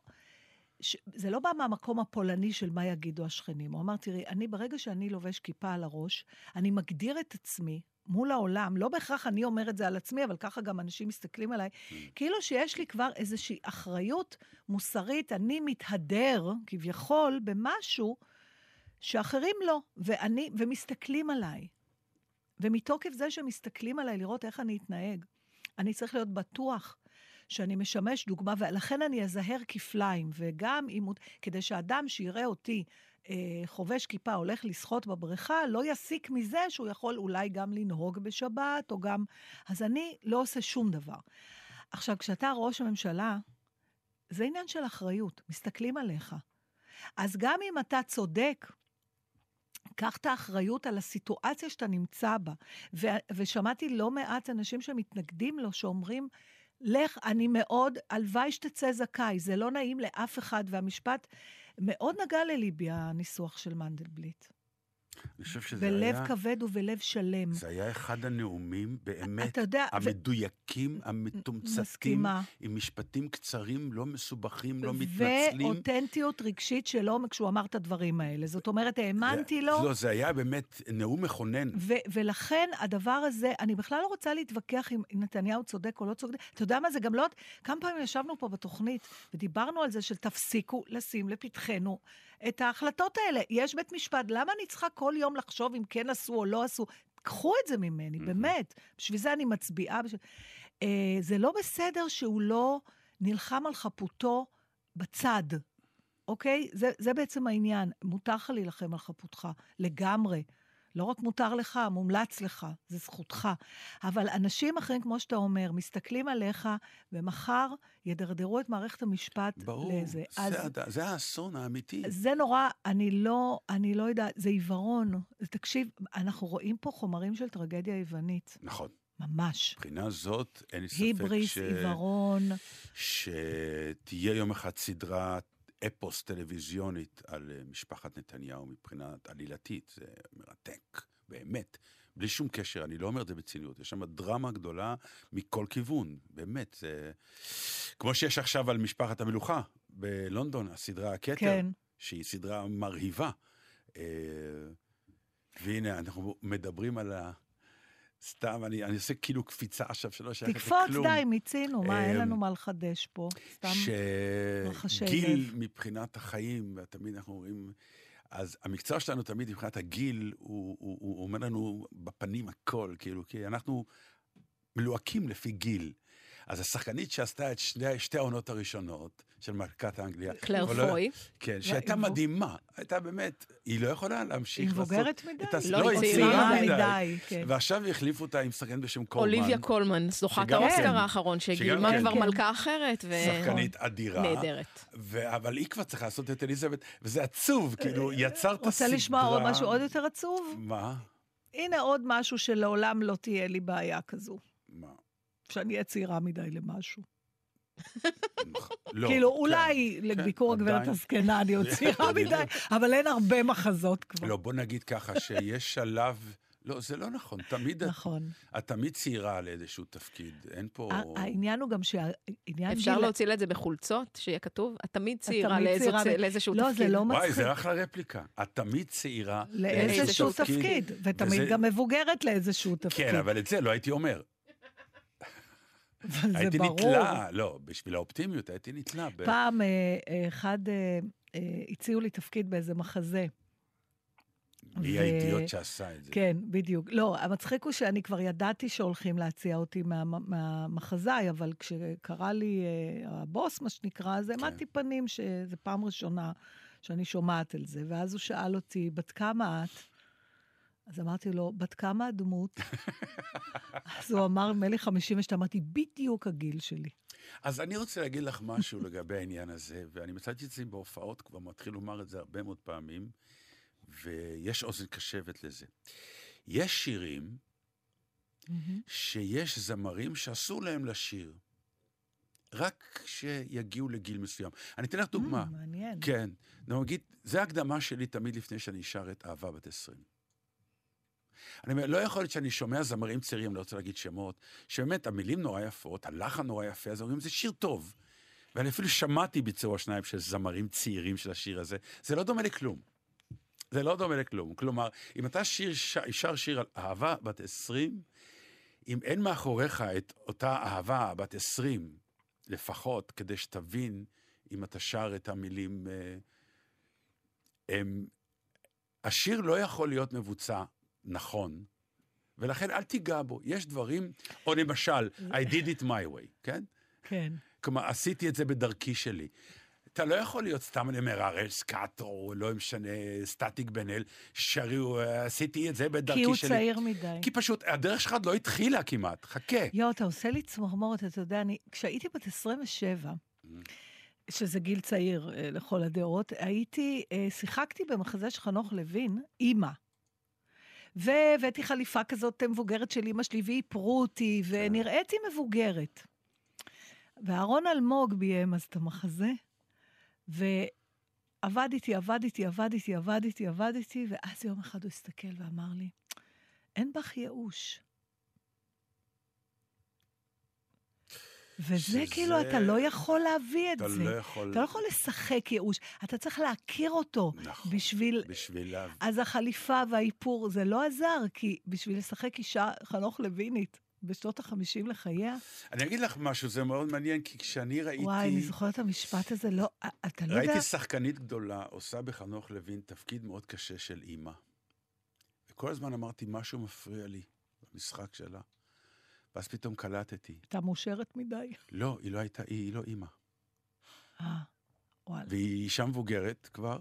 ש, זה לא בא מהמקום הפולני של מה יגידו השכנים. הוא אמר, תראי, אני, ברגע שאני לובש כיפה על הראש, אני מגדיר את עצמי מול העולם, לא בהכרח אני אומר את זה על עצמי, אבל ככה גם אנשים מסתכלים עליי, כאילו שיש לי כבר איזושהי אחריות מוסרית, אני מתהדר, כביכול, במשהו שאחרים לא, ואני, ומסתכלים עליי. ומתוקף זה שמסתכלים עליי לראות איך אני אתנהג, אני צריך להיות בטוח שאני משמש דוגמה, ולכן אני אזהר כפליים, וגם אם הוא... כדי שאדם שיראה אותי אה, חובש כיפה, הולך לשחות בבריכה, לא יסיק מזה שהוא יכול אולי גם לנהוג בשבת, או גם... אז אני לא עושה שום דבר. עכשיו, כשאתה ראש הממשלה, זה עניין של אחריות, מסתכלים עליך. אז גם אם אתה צודק, קח את האחריות על הסיטואציה שאתה נמצא בה. ו- ושמעתי לא מעט אנשים שמתנגדים לו, שאומרים, לך, אני מאוד, הלוואי שתצא זכאי, זה לא נעים לאף אחד, והמשפט מאוד נגע לליבי, הניסוח של מנדלבליט. אני חושב שזה בלב היה... כבד ובלב שלם. זה היה אחד הנאומים באמת יודע, ו- המדויקים, המתומצתים, מסכימה. עם משפטים קצרים, לא מסובכים, לא מתנצלים. ואותנטיות רגשית שלו כשהוא אמר את הדברים האלה. זאת אומרת, האמנתי זה- לו. לא, זה היה באמת נאום מכונן. ו- ולכן הדבר הזה, אני בכלל לא רוצה להתווכח אם נתניהו צודק או לא צודק. אתה יודע מה, זה גם לא... כמה פעמים ישבנו פה בתוכנית ודיברנו על זה של תפסיקו לשים לפתחנו את ההחלטות האלה. יש בית משפט, למה אני צריכה כל יום לחשוב אם כן עשו או לא עשו? קחו את זה ממני, באמת. בשביל זה אני מצביעה. בשביל... אה, זה לא בסדר שהוא לא נלחם על חפותו בצד. אוקיי? זה, זה בעצם העניין. מותר לך להילחם על חפותך, לגמרי. לא רק מותר לך, מומלץ לך, זה זכותך. אבל אנשים אחרים, כמו שאתה אומר, מסתכלים עליך, ומחר ידרדרו את מערכת המשפט ברור, לאיזה. אז זה, זה האסון האמיתי. זה נורא, אני לא, אני לא יודעת, זה עיוורון. תקשיב, אנחנו רואים פה חומרים של טרגדיה יוונית, נכון. ממש. מבחינה זאת, אין לי ספק היבריס, ש... עיוורון. שתהיה יום אחד סדרת אפוס טלוויזיונית על אה, משפחת נתניהו מבחינת עלילתית. זה מרתק, באמת. בלי שום קשר, אני לא אומר את זה בציניות. יש שם דרמה גדולה מכל כיוון, באמת. זה... כמו שיש עכשיו על משפחת המלוכה בלונדון, הסדרה הכתר, כן. שהיא סדרה מרהיבה. אה, והנה, אנחנו מדברים על ה... סתם, אני, אני עושה כאילו קפיצה עכשיו שלא שייכת לכלום. תקפוץ, די, מיצינו, מה, אין אמ, לנו מה לחדש פה. סתם. שגיל. מבחינת החיים, ותמיד אנחנו אומרים, אז המקצוע שלנו תמיד מבחינת הגיל, הוא, הוא, הוא אומר לנו בפנים הכל, כאילו, כי אנחנו מלוהקים לפי גיל. אז השחקנית שעשתה את שני, שתי העונות הראשונות של מלכת אנגליה, קלר לא- פוי. כן, שהייתה היא מדהימה, הייתה באמת, היא לא יכולה להמשיך היא לעשות... מבוגרת מדי. את הס- לא, היא צעירה מדי, כן. ועכשיו החליפו אותה עם שחקנית בשם קולמן. אוליביה קולמן, זוכת האוסקר כן. האחרון, שגילמה כן. כבר כן. מלכה אחרת, שחקנית אדירה. ונהדרת. ו- אבל היא כבר צריכה לעשות את אליזבת, וזה עצוב, כאילו, יצרת סדרה... רוצה לשמוע עוד משהו עוד יותר עצוב? מה? הנה עוד משהו שלעולם לא תהיה לי בעיה כזו. מה? שאני אהיה צעירה מדי למשהו. לא. כאילו, כן. אולי לביקור הגברת. הזקנה אני עוד צעירה מדי, אבל אין הרבה מחזות כבר. לא, בוא נגיד ככה, שיש שלב... לא, זה לא נכון. תמיד את, נכון. את תמיד צעירה לאיזשהו תפקיד. אין פה... העניין הוא גם שהעניין... אפשר גיל- להוציא לה את זה בחולצות, שיהיה כתוב, את תמיד צעירה לאיזו לאיזשהו לא, תפקיד. זה לא וואי, מצחיק. זה אחלה רפליקה. את תמיד צעירה לאיזשהו תפקיד, ותמיד וזה- גם מבוגרת לאיזשהו תפקיד. כן, אבל את זה לא הייתי אומר. אבל זה הייתי ברור. נתלה, לא, בשביל האופטימיות הייתי נתלה. ב- פעם אה, אה, אחד אה, הציעו לי תפקיד באיזה מחזה. מי ו- האידיוט שעשה את זה? כן, בדיוק. לא, המצחיק הוא שאני כבר ידעתי שהולכים להציע אותי מה, מהמחזאי, אבל כשקרא לי אה, הבוס, מה שנקרא, אז העמדתי פנים שזו פעם ראשונה שאני שומעת על זה. ואז הוא שאל אותי, בת כמה את? אז אמרתי לו, בת כמה הדמות? אז הוא אמר, נדמה לי 52, אמרתי, בדיוק הגיל שלי. אז אני רוצה להגיד לך משהו לגבי העניין הזה, ואני מצאתי את זה בהופעות, כבר מתחיל לומר את זה הרבה מאוד פעמים, ויש אוזן קשבת לזה. יש שירים שיש זמרים שאסור להם לשיר, רק כשיגיעו לגיל מסוים. אני אתן לך דוגמה. Mm, מעניין. כן, נגיד, זה הקדמה שלי תמיד לפני שאני שר את אהבה בת 20. אני אומר, לא יכול להיות שאני שומע זמרים צעירים, לא רוצה להגיד שמות, שבאמת המילים נורא יפות, הלחן נורא יפה, אז אומרים, זה שיר טוב. ואני אפילו שמעתי ביצוע שניים של זמרים צעירים של השיר הזה, זה לא דומה לכלום. זה לא דומה לכלום. כלומר, אם אתה שיר. שר שיר על אהבה בת 20, אם אין מאחוריך את אותה אהבה בת 20, לפחות, כדי שתבין אם אתה שר את המילים... אה, הם, השיר לא יכול להיות מבוצע נכון, ולכן אל תיגע בו. יש דברים, או למשל, I did it my way, כן? כן. כלומר, עשיתי את זה בדרכי שלי. אתה לא יכול להיות סתם, אני אומר, הראל סקאט, או לא משנה, סטטיק בן אל, שרו, עשיתי את זה בדרכי כי הוא שלי. צעיר מדי. כי פשוט, הדרך שלך עוד לא התחילה כמעט, חכה. יואו, אתה עושה לי צמרמורת, אתה יודע, אני, כשהייתי בת 27, שזה גיל צעיר אה, לכל הדעות, הייתי, אה, שיחקתי במחזה של חנוך לוין, אימא. והבאתי חליפה כזאת מבוגרת של אימא שלי, ואיפרו אותי, ונראיתי מבוגרת. ואהרון אלמוג ביים אז את המחזה, עבד איתי, עבד איתי, עבד איתי, עבד איתי, עבד איתי, ואז יום אחד הוא הסתכל ואמר לי, אין בך ייאוש. וזה שזה- כאילו, אתה לא יכול להביא את אתה זה. לא יכול... אתה לא יכול לשחק ייאוש, אתה צריך להכיר אותו נכון. בשביל... בשביל... אז החליפה והאיפור, זה לא עזר, כי בשביל לשחק אישה חנוך לוינית בשנות החמישים לחייה, אני אגיד לך משהו, זה מאוד מעניין, כי כשאני ראיתי... וואי, אני זוכרת את המשפט הזה, לא, אתה לא יודע... ראיתי שחקנית גדולה עושה בחנוך לוין תפקיד מאוד קשה של אימא. וכל הזמן אמרתי, משהו מפריע לי במשחק שלה. ואז פתאום קלטתי, הייתה מאושרת מדי. לא, היא לא הייתה, היא, היא לא אימא. אה, וואלה. והיא אישה מבוגרת כבר,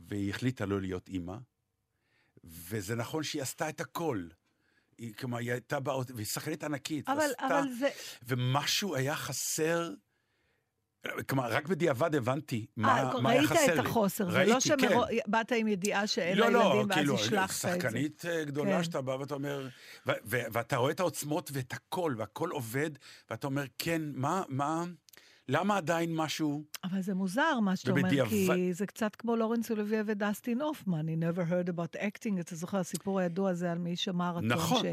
והיא החליטה לא להיות אימא, וזה נכון שהיא עשתה את הכל. היא, כלומר, היא הייתה באות, והיא שחקנית ענקית, אבל, ועשתה, אבל זה... ומשהו היה חסר, כלומר, רק בדיעבד הבנתי מה, אה, מה היה ראית חסר לי. את החוסר, זה לא שבאת כן. עם ידיעה שאין לא, לה לא, ילדים, ואז כאילו, השלכת את זה. שחקנית אה, גדולה כן. שאתה בא ואתה אומר, ו- ו- ואתה רואה את העוצמות ואת הכל, והכל עובד, ואתה אומר, כן, מה, מה, למה עדיין משהו... אבל זה מוזר מה שאתה אומר, כי זה קצת כמו לורנס אוליביה ודסטין הופמן, he never heard about acting, אתה זוכר, הסיפור הידוע הזה על מי שמרתון, נכון. ש...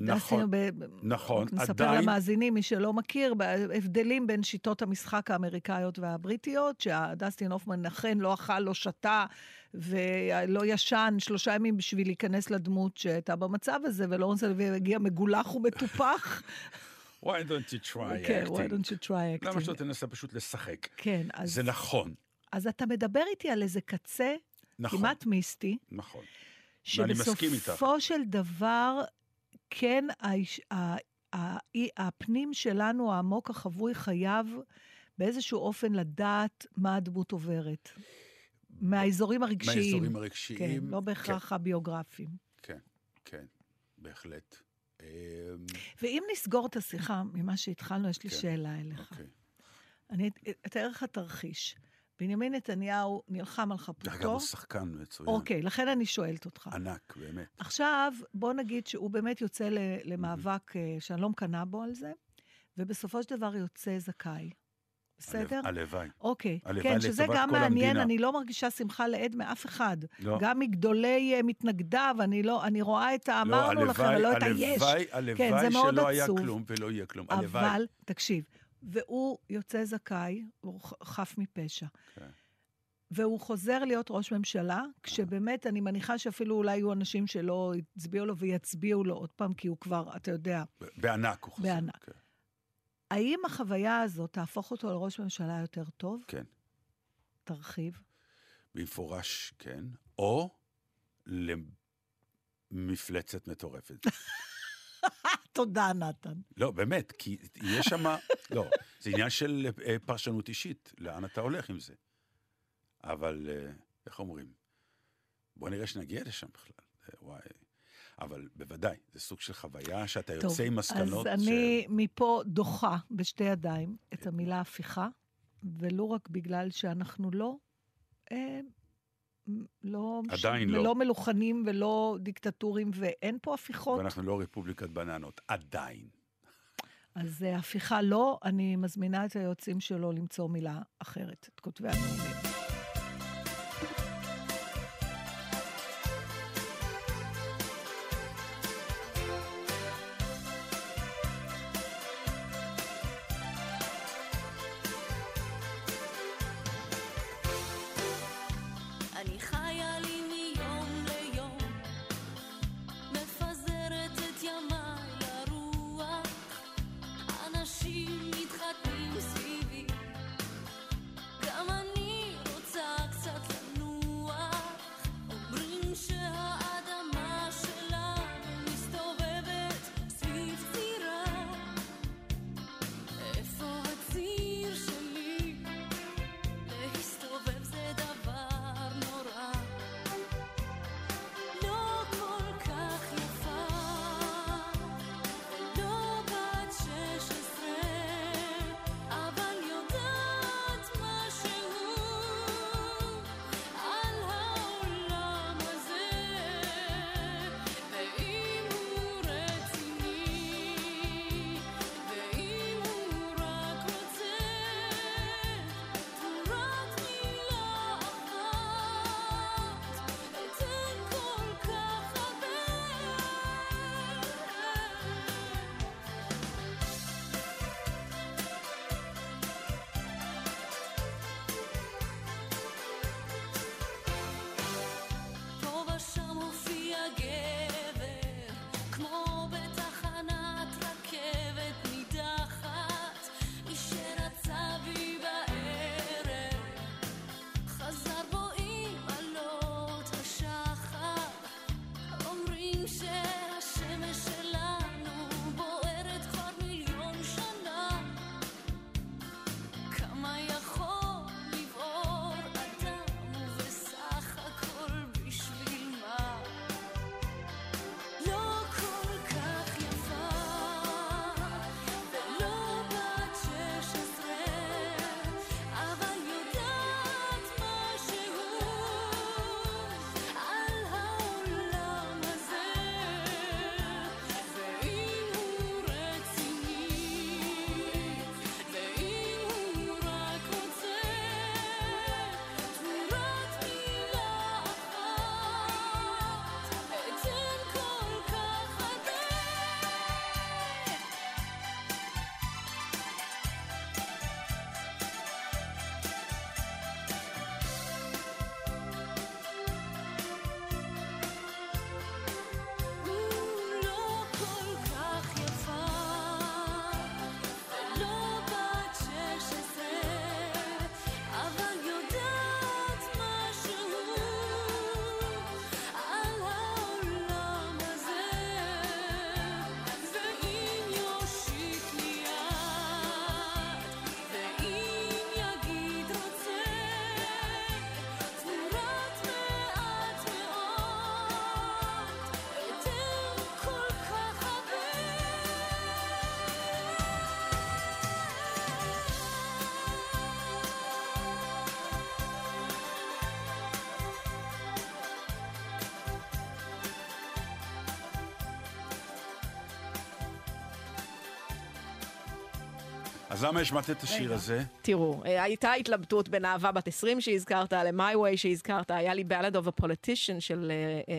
נכון, ב- נכון, נספר עדיין- למאזינים, מי שלא מכיר, בהבדלים בין שיטות המשחק האמריקאיות והבריטיות, שהדסטין הופמן אכן לא אכל, לא שתה ולא ישן שלושה ימים בשביל להיכנס לדמות שהייתה במצב הזה, ולורנס אוליביה הגיע מגולח ומטופח. why don't you try כן, why acting? don't you try למה שלא acting? תנסה פשוט לשחק? כן, אז, זה נכון, אז אתה מדבר איתי על איזה קצה נכון, כמעט מיסטי, נכון. ואני מסכים איתך. שבסופו של דבר, כן, האיש, הפנים שלנו, העמוק החבוי, חייב באיזשהו אופן לדעת מה הדמות עוברת. מהאזורים הרגשיים. מהאזורים כן, הרגשיים. לא בהכרח הביוגרפיים. כן, כן, בהחלט. אמ, ואם נסגור את השיחה ממה שהתחלנו, יש לי כן. שאלה אליך. אוקיי. אני אתאר לך תרחיש. בנימין נתניהו נלחם על דרך אגב, חפותו. הוא שחקן מצוין. אוקיי, לכן אני שואלת אותך. ענק, באמת. עכשיו, בוא נגיד שהוא באמת יוצא למאבק אה, שאני לא מקנאה בו על זה, ובסופו של דבר יוצא זכאי. בסדר? הלו- הלוואי. אוקיי. הלוואי כן, שזה גם מעניין, המדינה. אני לא מרגישה שמחה לאיד מאף אחד. לא. גם מגדולי אה, מתנגדיו, אני לא, אני רואה את לא, האמרנו לכם, הלוואי, ולא את היש. הלוואי, כן, הלוואי מאוד שלא היה עצוב. כלום ולא יהיה כלום. הלוואי. אבל, תקשיב, והוא יוצא זכאי, הוא חף מפשע. כן. והוא חוזר להיות ראש ממשלה, כשבאמת, אני מניחה שאפילו אולי יהיו אנשים שלא הצביעו לו ויצביעו לו עוד פעם, כי הוא כבר, אתה יודע, בענק הוא חוזר. בענק. כן. האם החוויה הזאת תהפוך אותו לראש ממשלה יותר טוב? כן. תרחיב. במפורש, כן. או למפלצת מטורפת. תודה, נתן. לא, באמת, כי יש שם... לא, זה עניין של אה, פרשנות אישית, לאן אתה הולך עם זה. אבל, אה, איך אומרים? בוא נראה שנגיע לשם בכלל. אה, וואי. אבל בוודאי, זה סוג של חוויה שאתה טוב, יוצא עם מסקנות אז אני מפה דוחה בשתי ידיים את המילה הפיכה, ולו רק בגלל שאנחנו לא... אה, לא, עדיין לא. לא מלוכנים ולא דיקטטורים, ואין פה הפיכות. ואנחנו לא רפובליקת בננות, עדיין. אז אה, הפיכה לא, אני מזמינה את היועצים שלו למצוא מילה אחרת, את כותבי הנאומים. אז למה השמעת את השיר הזה? תראו, אה, הייתה התלבטות בין אהבה בת 20 שהזכרת ל-My Way שהזכרת, היה לי Ballad of a Politician של אה,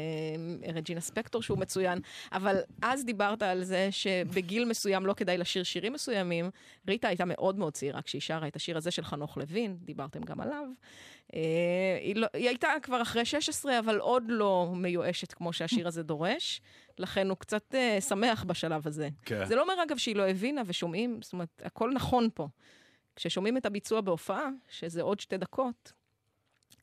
אה, רג'ינה ספקטור שהוא מצוין, אבל אז דיברת על זה שבגיל מסוים לא כדאי לשיר שירים מסוימים. ריטה הייתה מאוד מאוד צעירה כשהיא שרה את השיר הזה של חנוך לוין, דיברתם גם עליו. אה, היא, לא, היא הייתה כבר אחרי 16, אבל עוד לא מיואשת כמו שהשיר הזה דורש, לכן הוא קצת אה, שמח בשלב הזה. כן. זה לא אומר, אגב, שהיא לא הבינה ושומעים, זאת אומרת, הכל נכון פה. כששומעים את הביצוע בהופעה, שזה עוד שתי דקות,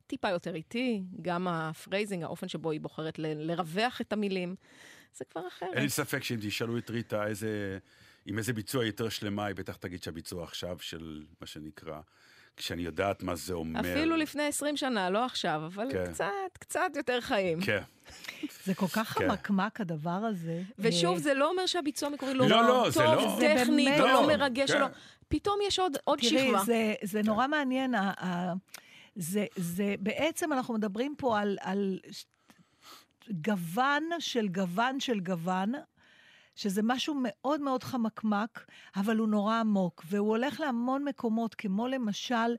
טיפה יותר איטי, גם ה phrasing, האופן שבו היא בוחרת ל- לרווח את המילים, זה כבר אחרת. אין לי ספק שאם תשאלו את ריטה איזה, עם איזה ביצוע יותר שלמה, היא בטח תגיד שהביצוע עכשיו של מה שנקרא, כשאני יודעת מה זה אומר. אפילו לפני 20 שנה, לא עכשיו, אבל כן. קצת, קצת יותר חיים. כן. זה כל כך כן. חמקמק הדבר הזה. ושוב, זה לא אומר שהביצוע המקורי לא, לא, לא, זה טוב, לא. זה טכנית, או באמת- לא לא, מרגש, כן. לא. פתאום יש עוד, עוד תראי, שכבה. זה, זה נורא מעניין. ה- ה- זה, זה, בעצם אנחנו מדברים פה על, על גוון של גוון של גוון, שזה משהו מאוד מאוד חמקמק, אבל הוא נורא עמוק, והוא הולך להמון מקומות, כמו למשל...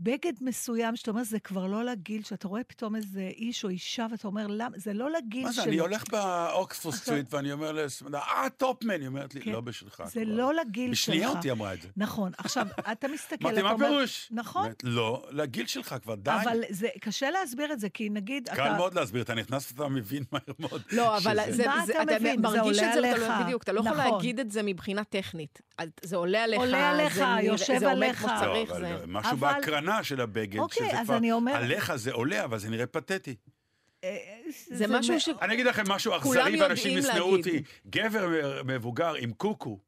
בגד מסוים, שאתה אומר, זה כבר לא לגיל, שאתה רואה פתאום איזה איש או אישה, ואתה אומר, למה? זה לא לגיל מה זה. אני הולך ב-Oxford עכשיו- Street ואני אומר לסמדה, אה, Topman, היא אומרת לי, כן. לא בשבילך. זה כבר." לא לגיל שלך. בשניות היא אמרה את זה. נכון. עכשיו, אתה מסתכל, אמרתי, אתה מה אומר... פירוש? נכון. לא, לגיל שלך כבר, די. אבל זה קשה להסביר את זה, כי נגיד, קל אתה... מאוד להסביר, אתה נכנס ואתה מבין מהר מאוד. לא, אבל זה, מה אתה מבין? זה מרגיש עולה את זה, בדיוק, אתה לא יכול נכון. להגיד את זה מבחינה טכנית. אז זה עולה עליך, עולה עליך, זה, נראה- יושב זה עומד עליך. כמו שצריך. אבל זה... משהו בהקרנה של הבגד, אוקיי, שזה אז כבר, אני אומרת- עליך זה עולה, אבל זה נראה פתטי. זה משהו ש... אני אגיד לכם משהו אכזרי ואנשים ישנאו להגיד. אותי. גבר מבוגר עם קוקו,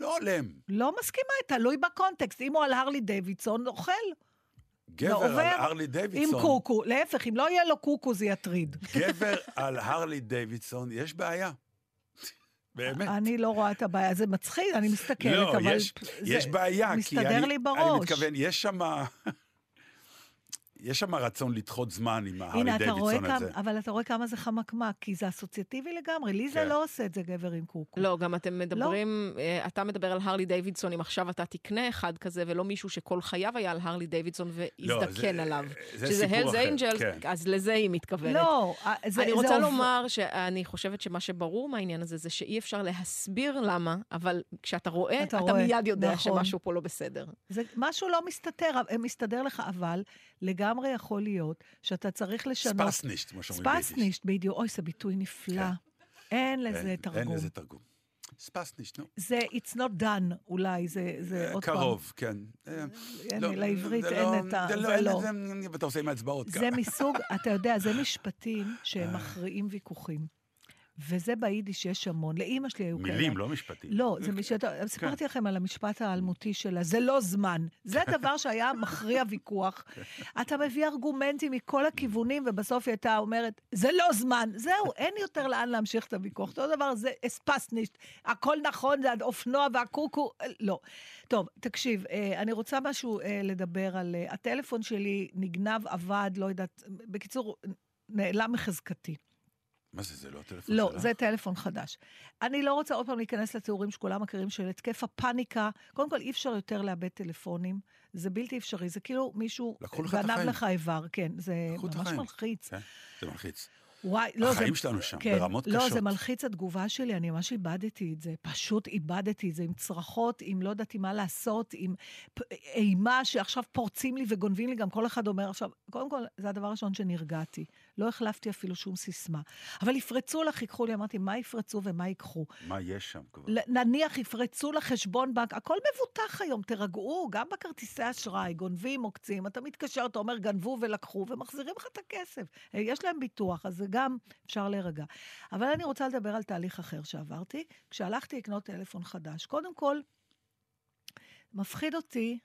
לא הולם. לא מסכימה, תלוי בקונטקסט. אם הוא על הרלי דיווידסון, אוכל. גבר עובר על הרלי עם דיווידסון, קוקו. להפך, אם לא יהיה לו קוקו, זה יטריד. גבר על הרלי דיווידסון, יש בעיה. באמת. אני לא רואה את הבעיה, זה מצחיק, אני מסתכלת, לא, אבל... יש, זה יש בעיה, כי מסתדר אני, לי אני בראש. מתכוון, יש שם... יש שם רצון לדחות זמן עם רואה דיווידסון כמה, הזה. אבל אתה רואה כמה זה חמקמק, כי זה אסוציאטיבי לגמרי. לי זה כן. לא עושה את זה גבר עם קוקו. לא, גם אתם מדברים, אה, אתה מדבר על הרלי דיווידסון, אם עכשיו אתה תקנה אחד כזה, ולא מישהו שכל חייו היה על הרלי דיווידסון והזדקן זה- עליו. זה שזה סיפור הלס אחר, אנג'לס, כן. אז לזה היא מתכוונת. לא, אה, זה... אני זה רוצה עובר- לומר שאני חושבת שמה שברור מהעניין הזה, זה שאי אפשר להסביר למה, אבל כשאתה רואה, אתה אתה, רואה, מיד יודע נכון. שמשהו פה לא בסדר. זה משהו לא מסתתר, אה, מסתדר לך, אבל לגמרי יכול להיות שאתה צריך לשנות... ספסנישט, כמו שאומרים ביידיש. ספסנישט, בדיוק. אוי, זה ביטוי נפלא. כן. אין לזה אין- אין תרגום. לזה תרגום. ספסנישט, נו. זה it's not done, אולי, זה, זה עוד פעם. קרוב, כן. אה, אין, לא, לעברית זה אין לא- את ה... זה לא, זה אין לא. ואתה עושה עם האצבעות זה ככה. מסוג, אתה יודע, זה משפטים אה. שהם מכריעים ויכוחים. וזה ביידיש יש המון. לאימא שלי היו כאלה. מילים, לא משפטים. לא, זה משפט, סיפרתי לכם על המשפט האלמותי שלה, זה לא זמן. זה הדבר שהיה מכריע ויכוח. אתה מביא ארגומנטים מכל הכיוונים, ובסוף היא הייתה אומרת, זה לא זמן. זהו, אין יותר לאן להמשיך את הוויכוח. אותו דבר, זה אספסנישט, הכל נכון, זה האופנוע והקוקו, אה, לא. טוב, תקשיב, אה, אני רוצה משהו אה, לדבר על... הטלפון שלי נגנב, עבד, לא יודעת, בקיצור, נעלם מחזקתי. מה זה, זה לא הטלפון לא, שלך? זה טלפון חדש. אני לא רוצה עוד פעם להיכנס לתיאורים שכולם מכירים של התקף הפאניקה. קודם כל, אי אפשר יותר לאבד טלפונים. זה בלתי אפשרי, זה כאילו מישהו גנב החיים. לך איבר, כן, זה ממש החיים. מלחיץ. כן, זה מלחיץ. וואי, לא, החיים זה... שלנו שם, כן, ברמות לא, קשות. זה מלחיץ התגובה שלי, אני ממש איבדתי את זה. פשוט איבדתי את זה עם צרחות, עם לא ידעתי מה לעשות, עם אימה שעכשיו פורצים לי וגונבים לי, גם כל אחד אומר עכשיו, קודם כל, זה הדבר הראשון שנרגעתי. לא החלפתי אפילו שום סיסמה. אבל יפרצו לך, ייקחו לי, אמרתי, מה יפרצו ומה ייקחו? מה יש שם כבר? נניח יפרצו לחשבון בנק, הכל מבוטח היום, תירגעו, גם בכרטיסי אשראי, גונבים, עוקצים, אתה מתקשר, אתה אומר, גנבו ולקחו, ומחזירים לך את הכסף. אה, יש להם ביטוח, אז זה גם אפשר להירגע. אבל אני רוצה לדבר על תהליך אחר שעברתי, כשהלכתי לקנות טלפון חדש. קודם כל, מפחיד אותי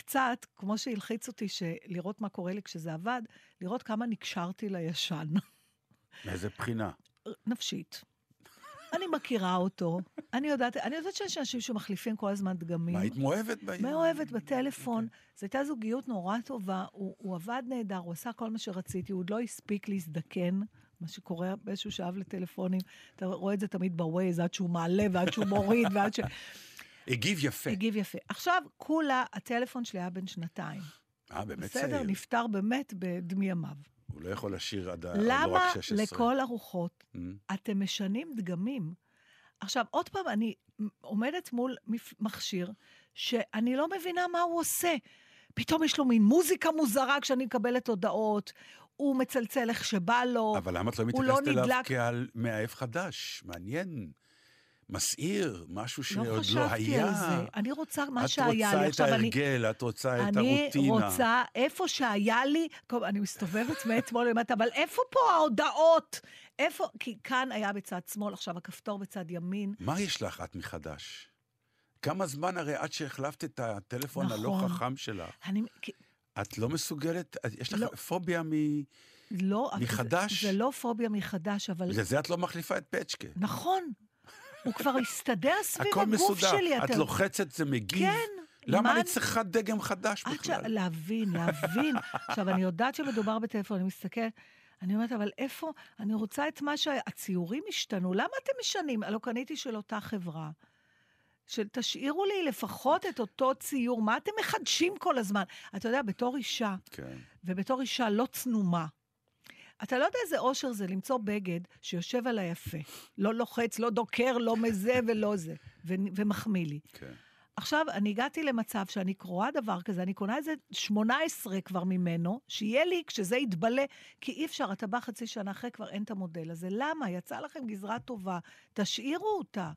קצת, כמו שהלחיץ אותי, לראות מה קורה לי כשזה עבד, לראות כמה נקשרתי לישן. מאיזה בחינה? נפשית. אני מכירה אותו, אני יודעת, אני יודעת שיש אנשים שמחליפים כל הזמן דגמים. מה, היית מאוהבת בעניין? מאוהבת בטלפון. זו הייתה זוגיות נורא טובה, הוא, הוא עבד נהדר, הוא עשה כל מה שרציתי, הוא עוד לא הספיק להזדקן, מה שקורה באיזשהו שלב לטלפונים. אתה רואה את זה תמיד בווייז, עד שהוא מעלה ועד שהוא מוריד ועד ש... הגיב יפה. הגיב יפה. עכשיו, כולה, הטלפון שלי היה בן שנתיים. אה, באמת בסדר, צעיר. נפטר באמת בדמי ימיו. הוא לא יכול לשיר עד ה... לא למה רק 16. לכל הרוחות Mm. אתם משנים דגמים? עכשיו, עוד פעם, אני עומדת מול מכשיר שאני לא מבינה מה הוא עושה. פתאום יש לו מין מוזיקה מוזרה כשאני מקבלת הודעות, הוא מצלצל איך שבא לו. אבל למה את לא הוא לא מתייחסת אליו נדלק. כעל מאהב חדש? מעניין. מסעיר, משהו שעוד לא לא חשבתי היה. על זה. אני רוצה מה את שהיה לי. רוצה את עכשיו, אני... ההרגל, את רוצה את אני הרוטינה. רוצה, איפה שהיה לי, טוב, אני מסתובבת מאתמול למטה, אבל איפה פה ההודעות? איפה? כי כאן היה בצד שמאל, עכשיו הכפתור בצד ימין. מה יש לך את מחדש? כמה זמן הרי עד שהחלפת את הטלפון הלא נכון. חכם שלך? אני, את לא מסוגלת, יש לך לא. פוביה מ... לא, מחדש? זה, זה לא פוביה מחדש, אבל... בגלל זה את לא מחליפה את פצ'קה. נכון. הוא כבר הסתדר סביב הגוף מסודר. שלי. את אתה- לוחצת, זה מגיב. כן. למה מה אני צריכה דגם חדש עד ש... בכלל? להבין, להבין. עכשיו, אני יודעת שמדובר בטלפון, אני מסתכלת, אני אומרת, אבל איפה, אני רוצה את מה שה... הציורים השתנו, למה אתם משנים? הלוא קניתי של אותה חברה. של תשאירו לי לפחות את אותו ציור, מה אתם מחדשים כל הזמן? אתה יודע, בתור אישה, כן. ובתור אישה לא צנומה, אתה לא יודע איזה אושר זה למצוא בגד שיושב על היפה. לא לוחץ, לא דוקר, לא מזה ולא זה, ו- ומחמיא לי. כן. עכשיו, אני הגעתי למצב שאני קרואה דבר כזה, אני קונה איזה 18 כבר ממנו, שיהיה לי כשזה יתבלה, כי אי אפשר, אתה בא חצי שנה אחרי, כבר אין את המודל הזה. למה? יצאה לכם גזרה טובה, תשאירו אותה.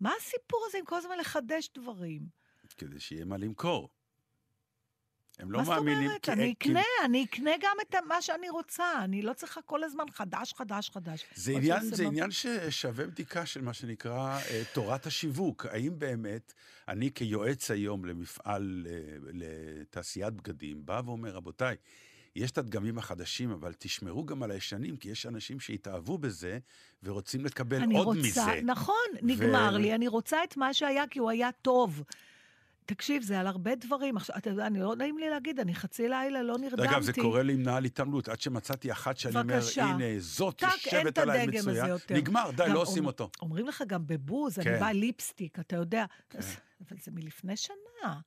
מה הסיפור הזה עם כל הזמן לחדש דברים? כדי שיהיה מה למכור. הם לא מה זאת מאמינים... אומרת? אני כי- אקנה, אני אקנה גם את מה שאני רוצה. אני לא צריכה כל הזמן חדש, חדש, חדש. זה עניין, זה לא- עניין ששווה בדיקה של מה שנקרא אה, תורת השיווק. האם באמת אני כיועץ היום למפעל, אה, לתעשיית בגדים, בא ואומר, רבותיי, יש את הדגמים החדשים, אבל תשמרו גם על הישנים, כי יש אנשים שהתאהבו בזה ורוצים לקבל אני עוד רוצה, מזה. נכון, נגמר לי, אני רוצה את מה שהיה כי הוא היה טוב. תקשיב, זה על הרבה דברים. עכשיו, אתה יודע, אני לא נעים לי להגיד, אני חצי לילה לא נרדמתי. אגב, זה קורה לי עם נעל התעמלות, עד שמצאתי אחת שאני אומר. הנה, זאת יושבת עליי. יותר. נגמר, די, לא עושים אותו. אומרים לך גם בבוז, אני כן. באה ליפסטיק, אתה יודע. אבל זה מלפני שנה.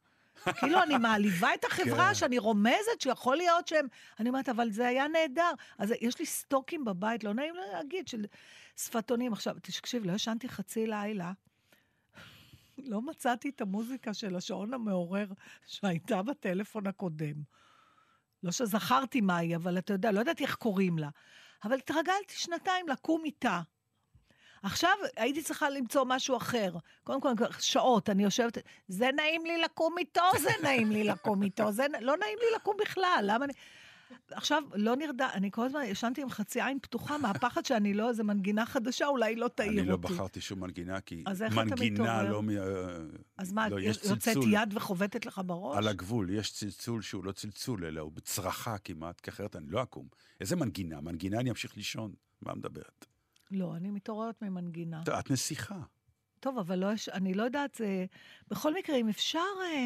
כאילו, אני מעליבה את החברה כן. שאני רומזת שיכול להיות שהם... אני אומרת, אבל זה היה נהדר. אז יש לי סטוקים בבית, לא נעים להגיד, של שפתונים. עכשיו, תקשיב, לא ישנתי חצי לילה. לא מצאתי את המוזיקה של השעון המעורר שהייתה בטלפון הקודם. לא שזכרתי מהי, אבל אתה יודע, לא ידעתי איך קוראים לה. אבל התרגלתי שנתיים לקום איתה. עכשיו הייתי צריכה למצוא משהו אחר. קודם כל, שעות, אני יושבת, זה נעים לי לקום איתו, זה נעים לי לקום איתו, זה לא נעים לי לקום בכלל, למה אני... עכשיו, לא נרדם, אני כל הזמן ישנתי עם חצי עין פתוחה מהפחד שאני לא איזה מנגינה חדשה, אולי לא תעיר אותי. אני לא בחרתי שום מנגינה, כי מנגינה? לא... מ- אז מה, לא, יש יוצאת צלצול. יד וחובטת לך בראש? על הגבול, יש צלצול שהוא לא צלצול, אלא הוא בצרחה כמעט, כי אחרת אני לא אקום. איזה מנגינה? מנגינה אני אמשיך לישון. מה מדברת? לא, אני מתעוררת ממנגינה. את נסיכה. טוב, אבל לא, אני לא יודעת, זה... בכל מקרה, אם אפשר, אה,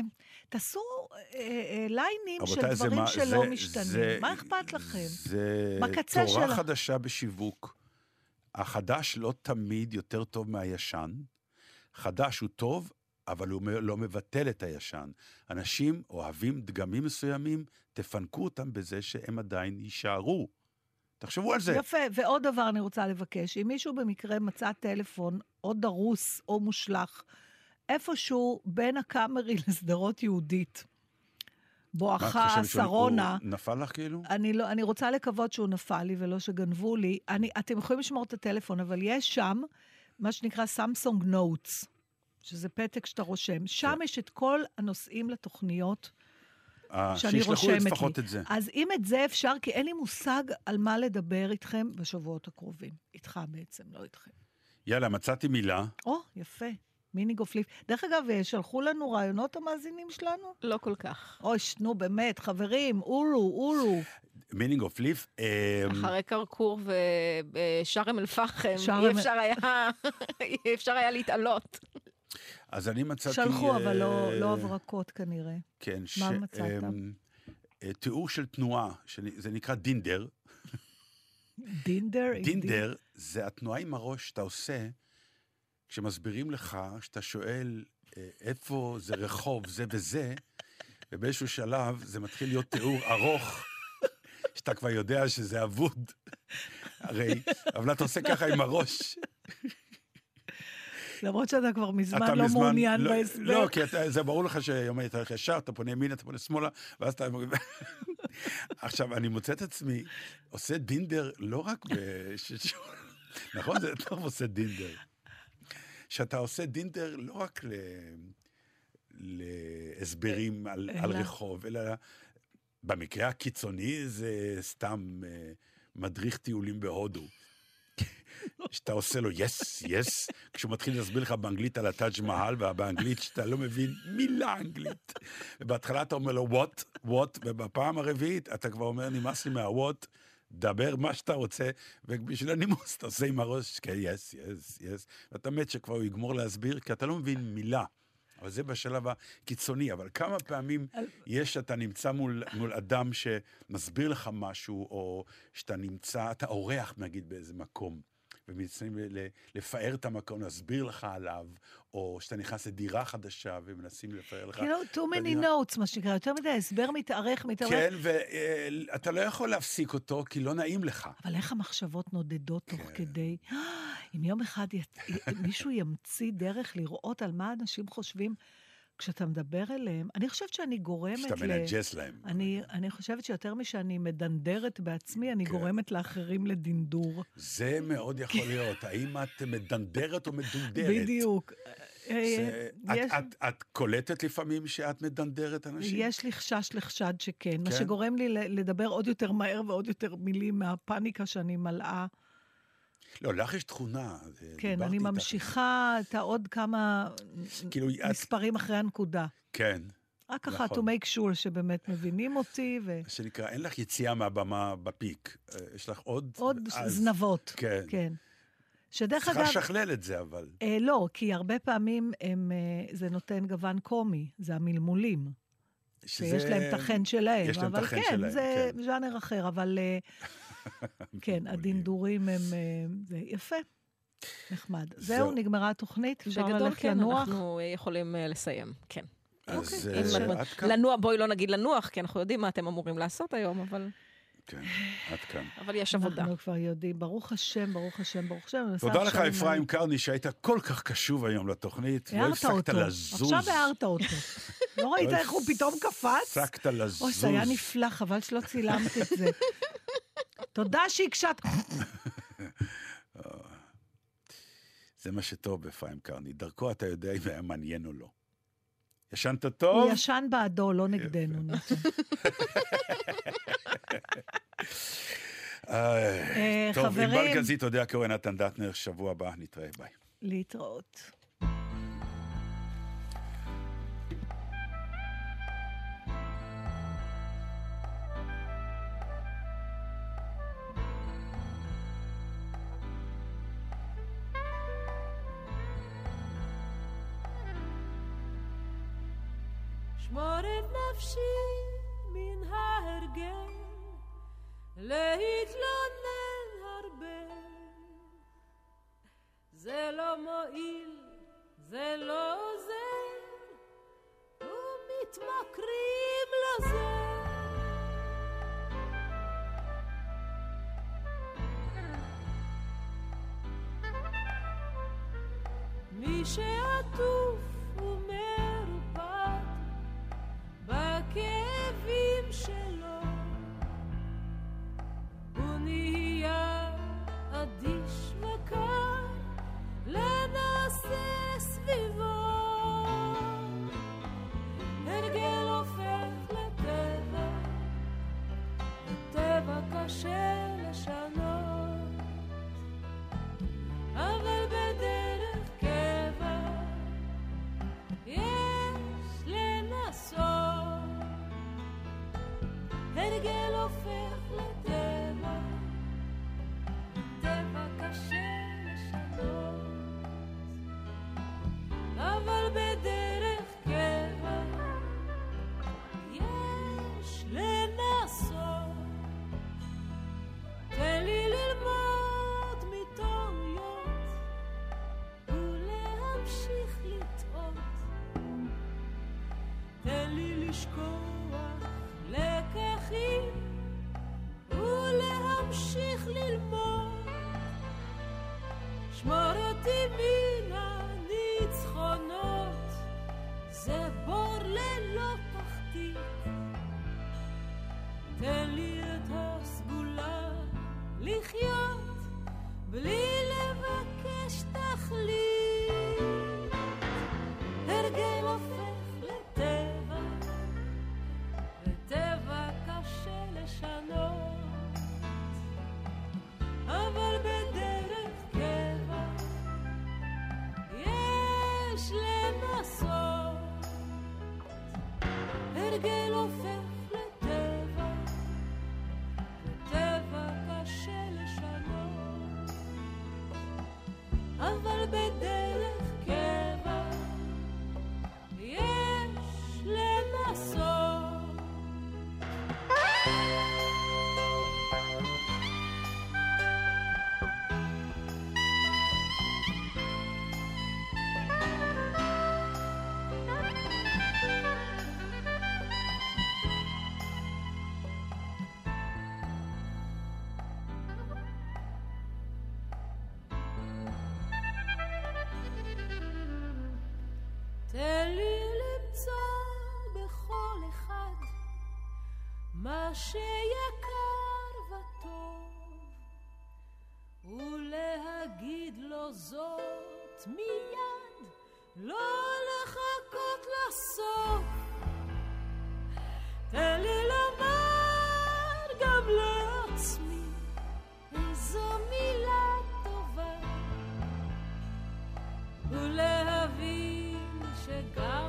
תעשו אה, אה, ליינים של דברים מה- שלא זה- משתנים. זה- מה אכפת לכם? זה בקצה תורה שלה. חדשה בשיווק. החדש לא תמיד יותר טוב מהישן. חדש הוא טוב, אבל הוא לא מבטל את הישן. אנשים אוהבים דגמים מסוימים, תפנקו אותם בזה שהם עדיין יישארו. תחשבו על זה. יפה, ועוד דבר אני רוצה לבקש. אם מישהו במקרה מצא טלפון או דרוס או מושלך, איפשהו בין הקאמרי לשדרות יהודית, בואכה שרונה, הוא נפל לך כאילו? אני, לא, אני רוצה לקוות שהוא נפל לי ולא שגנבו לי. אני, אתם יכולים לשמור את הטלפון, אבל יש שם מה שנקרא סמסונג נוטס, שזה פתק שאתה רושם. שם יש את כל הנושאים לתוכניות שאני שישלחו לי רושמת לפחות לי. את זה. אז אם את זה אפשר, כי אין לי מושג על מה לדבר איתכם בשבועות הקרובים. איתך בעצם, לא איתכם. יאללה, מצאתי מילה. או, יפה. מיני גופליף. דרך אגב, שלחו לנו רעיונות המאזינים שלנו? לא כל כך. אוי, נו, באמת, חברים, אורו, אורו. Meaning of Liff. אחרי כרכור ושארם אל-פחם, שארם- אי אפשר היה, אי אפשר היה להתעלות. אז אני מצאתי... שלחו, אבל לא, אה, לא הברקות כנראה. כן, מה מצאת? אמ, אה, תיאור של תנועה, זה נקרא דינדר. דינדר? דינדר זה התנועה עם הראש שאתה עושה כשמסבירים לך, שאתה שואל אה, איפה זה רחוב, זה וזה, ובאיזשהו שלב זה מתחיל להיות תיאור ארוך, שאתה כבר יודע שזה אבוד. הרי, אבל אתה עושה ככה עם הראש. למרות שאתה כבר מזמן אתה לא מזמן- מעוניין לא- בהסבר. לא, כי אתה, זה ברור לך שיום אתה הולך ישר, אתה פונה ימינה, אתה פונה שמאלה, ואז אתה... עכשיו, אני מוצא את עצמי עושה דינדר לא רק ב... נכון? זה טוב עושה דינדר. שאתה עושה דינדר לא רק ל... להסברים על, על רחוב, אלא במקרה הקיצוני זה סתם אה, מדריך טיולים בהודו. שאתה עושה לו yes, yes, כשהוא מתחיל להסביר לך באנגלית על הטאג' מהל, ובאנגלית שאתה לא מבין מילה אנגלית. ובהתחלה אתה אומר לו וואט, וואט, ובפעם הרביעית אתה כבר אומר, נמאס לי מה what, דבר מה שאתה רוצה, ובשביל הנימוס אתה עושה עם הראש, כן, yes, yes, yes, ואתה מת שכבר הוא יגמור להסביר, כי אתה לא מבין מילה. אבל זה בשלב הקיצוני, אבל כמה פעמים יש שאתה נמצא מול, מול אדם שמסביר לך משהו, או שאתה נמצא, אתה אורח נגיד באיזה מקום, ומנסים לפאר את המקום, להסביר לך עליו, או שאתה נכנס לדירה חדשה ומנסים לפאר לך. כאילו, too many notes, מה שנקרא, יותר מדי הסבר מתארך, מתארך. כן, ואתה לא יכול להפסיק אותו, כי לא נעים לך. אבל איך המחשבות נודדות תוך כן. כדי? אם יום אחד י... מישהו ימציא דרך לראות על מה אנשים חושבים כשאתה מדבר אליהם, אני חושבת שאני גורמת שאתה מנג'ס להם. אני, אני חושבת שיותר משאני מדנדרת בעצמי, אני כן. גורמת לאחרים לדינדור. זה מאוד יכול להיות. האם את מדנדרת או מדונדרת? בדיוק. זה- אה, את- יש- את- את קולטת לפעמים שאת מדנדרת אנשים? יש לי חשש לחשד שכן, מה כן? שגורם לי ל- לדבר עוד יותר מהר ועוד יותר מילים מהפאניקה שאני מלאה. לא, לך יש תכונה. זה- כן, אני. ממשיכה את העוד כמה כאילו, את- מספרים אחרי הנקודה. כן. רק נכון. to make sure שבאמת מבינים אותי, מה שנקרא, אין לך יציאה מהבמה בפיק. אה, יש לך עוד... ועוד אז- זנבות. כן. כן. שדרך צריכה אגב, לשכלל את זה, אבל. אה, לא, כי הרבה פעמים הם, אה, זה נותן גוון קומי, זה המלמולים. שיש שזה- להם את החן שלהם. יש להם את אבל החן כן, שלהם, זה כן. ז'אנר אחר, אבל אה, כן, הדינדורים הם... אה, זה יפה, נחמד. זהו. נגמרה התוכנית, אפשר בגדול ללכת כן, לנוח. אנחנו אה, יכולים אה, לסיים, כן. אז אוקיי. עד כאן. לנוע, בואי לא נגיד לנוח, כי אנחנו יודעים מה אתם אמורים לעשות היום, אבל, כן, עד כאן. אבל יש עבודה. אנחנו כבר יודעים, ברוך השם, ברוך השם, ברוך השם. תודה לך, אפרים קרני, שהיית כל כך קשוב היום לתוכנית. לא הערת הפסקת אותו. לזוז. עכשיו הערת אותו. לא ראית לא איך הוא פתאום קפץ? הפסקת לזוז. אוי, זה היה נפלא, חבל שלא צילמת את זה. תודה שהקשת. זה מה שטוב באפרים קרני. דרכו אתה יודע אם היה מעניין או לא. ישנת טוב? הוא ישן בעדו, לא נגדנו. נתן. אה, טוב, חברים. ענבל גזית, תודה קורא נתן דטנר, שבוע הבא, נתראה, ביי. להתראות. לשכוח לקחים ולהמשיך ללמוד. שמור אותי מן הניצחונות, זה בור ללא תחתית. תן לי את הסגולה לחיות בלי זאת מיד, לא לחכות לסוף. תן לי לומר גם לעצמי איזו מילה טובה. ולהבין שגם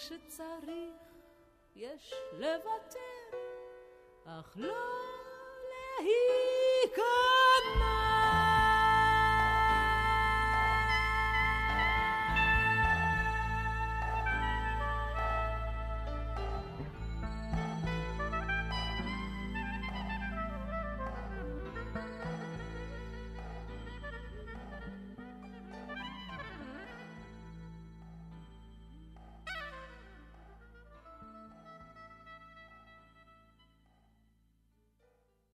וכשצריך יש לוותר, אך לא להיכנע.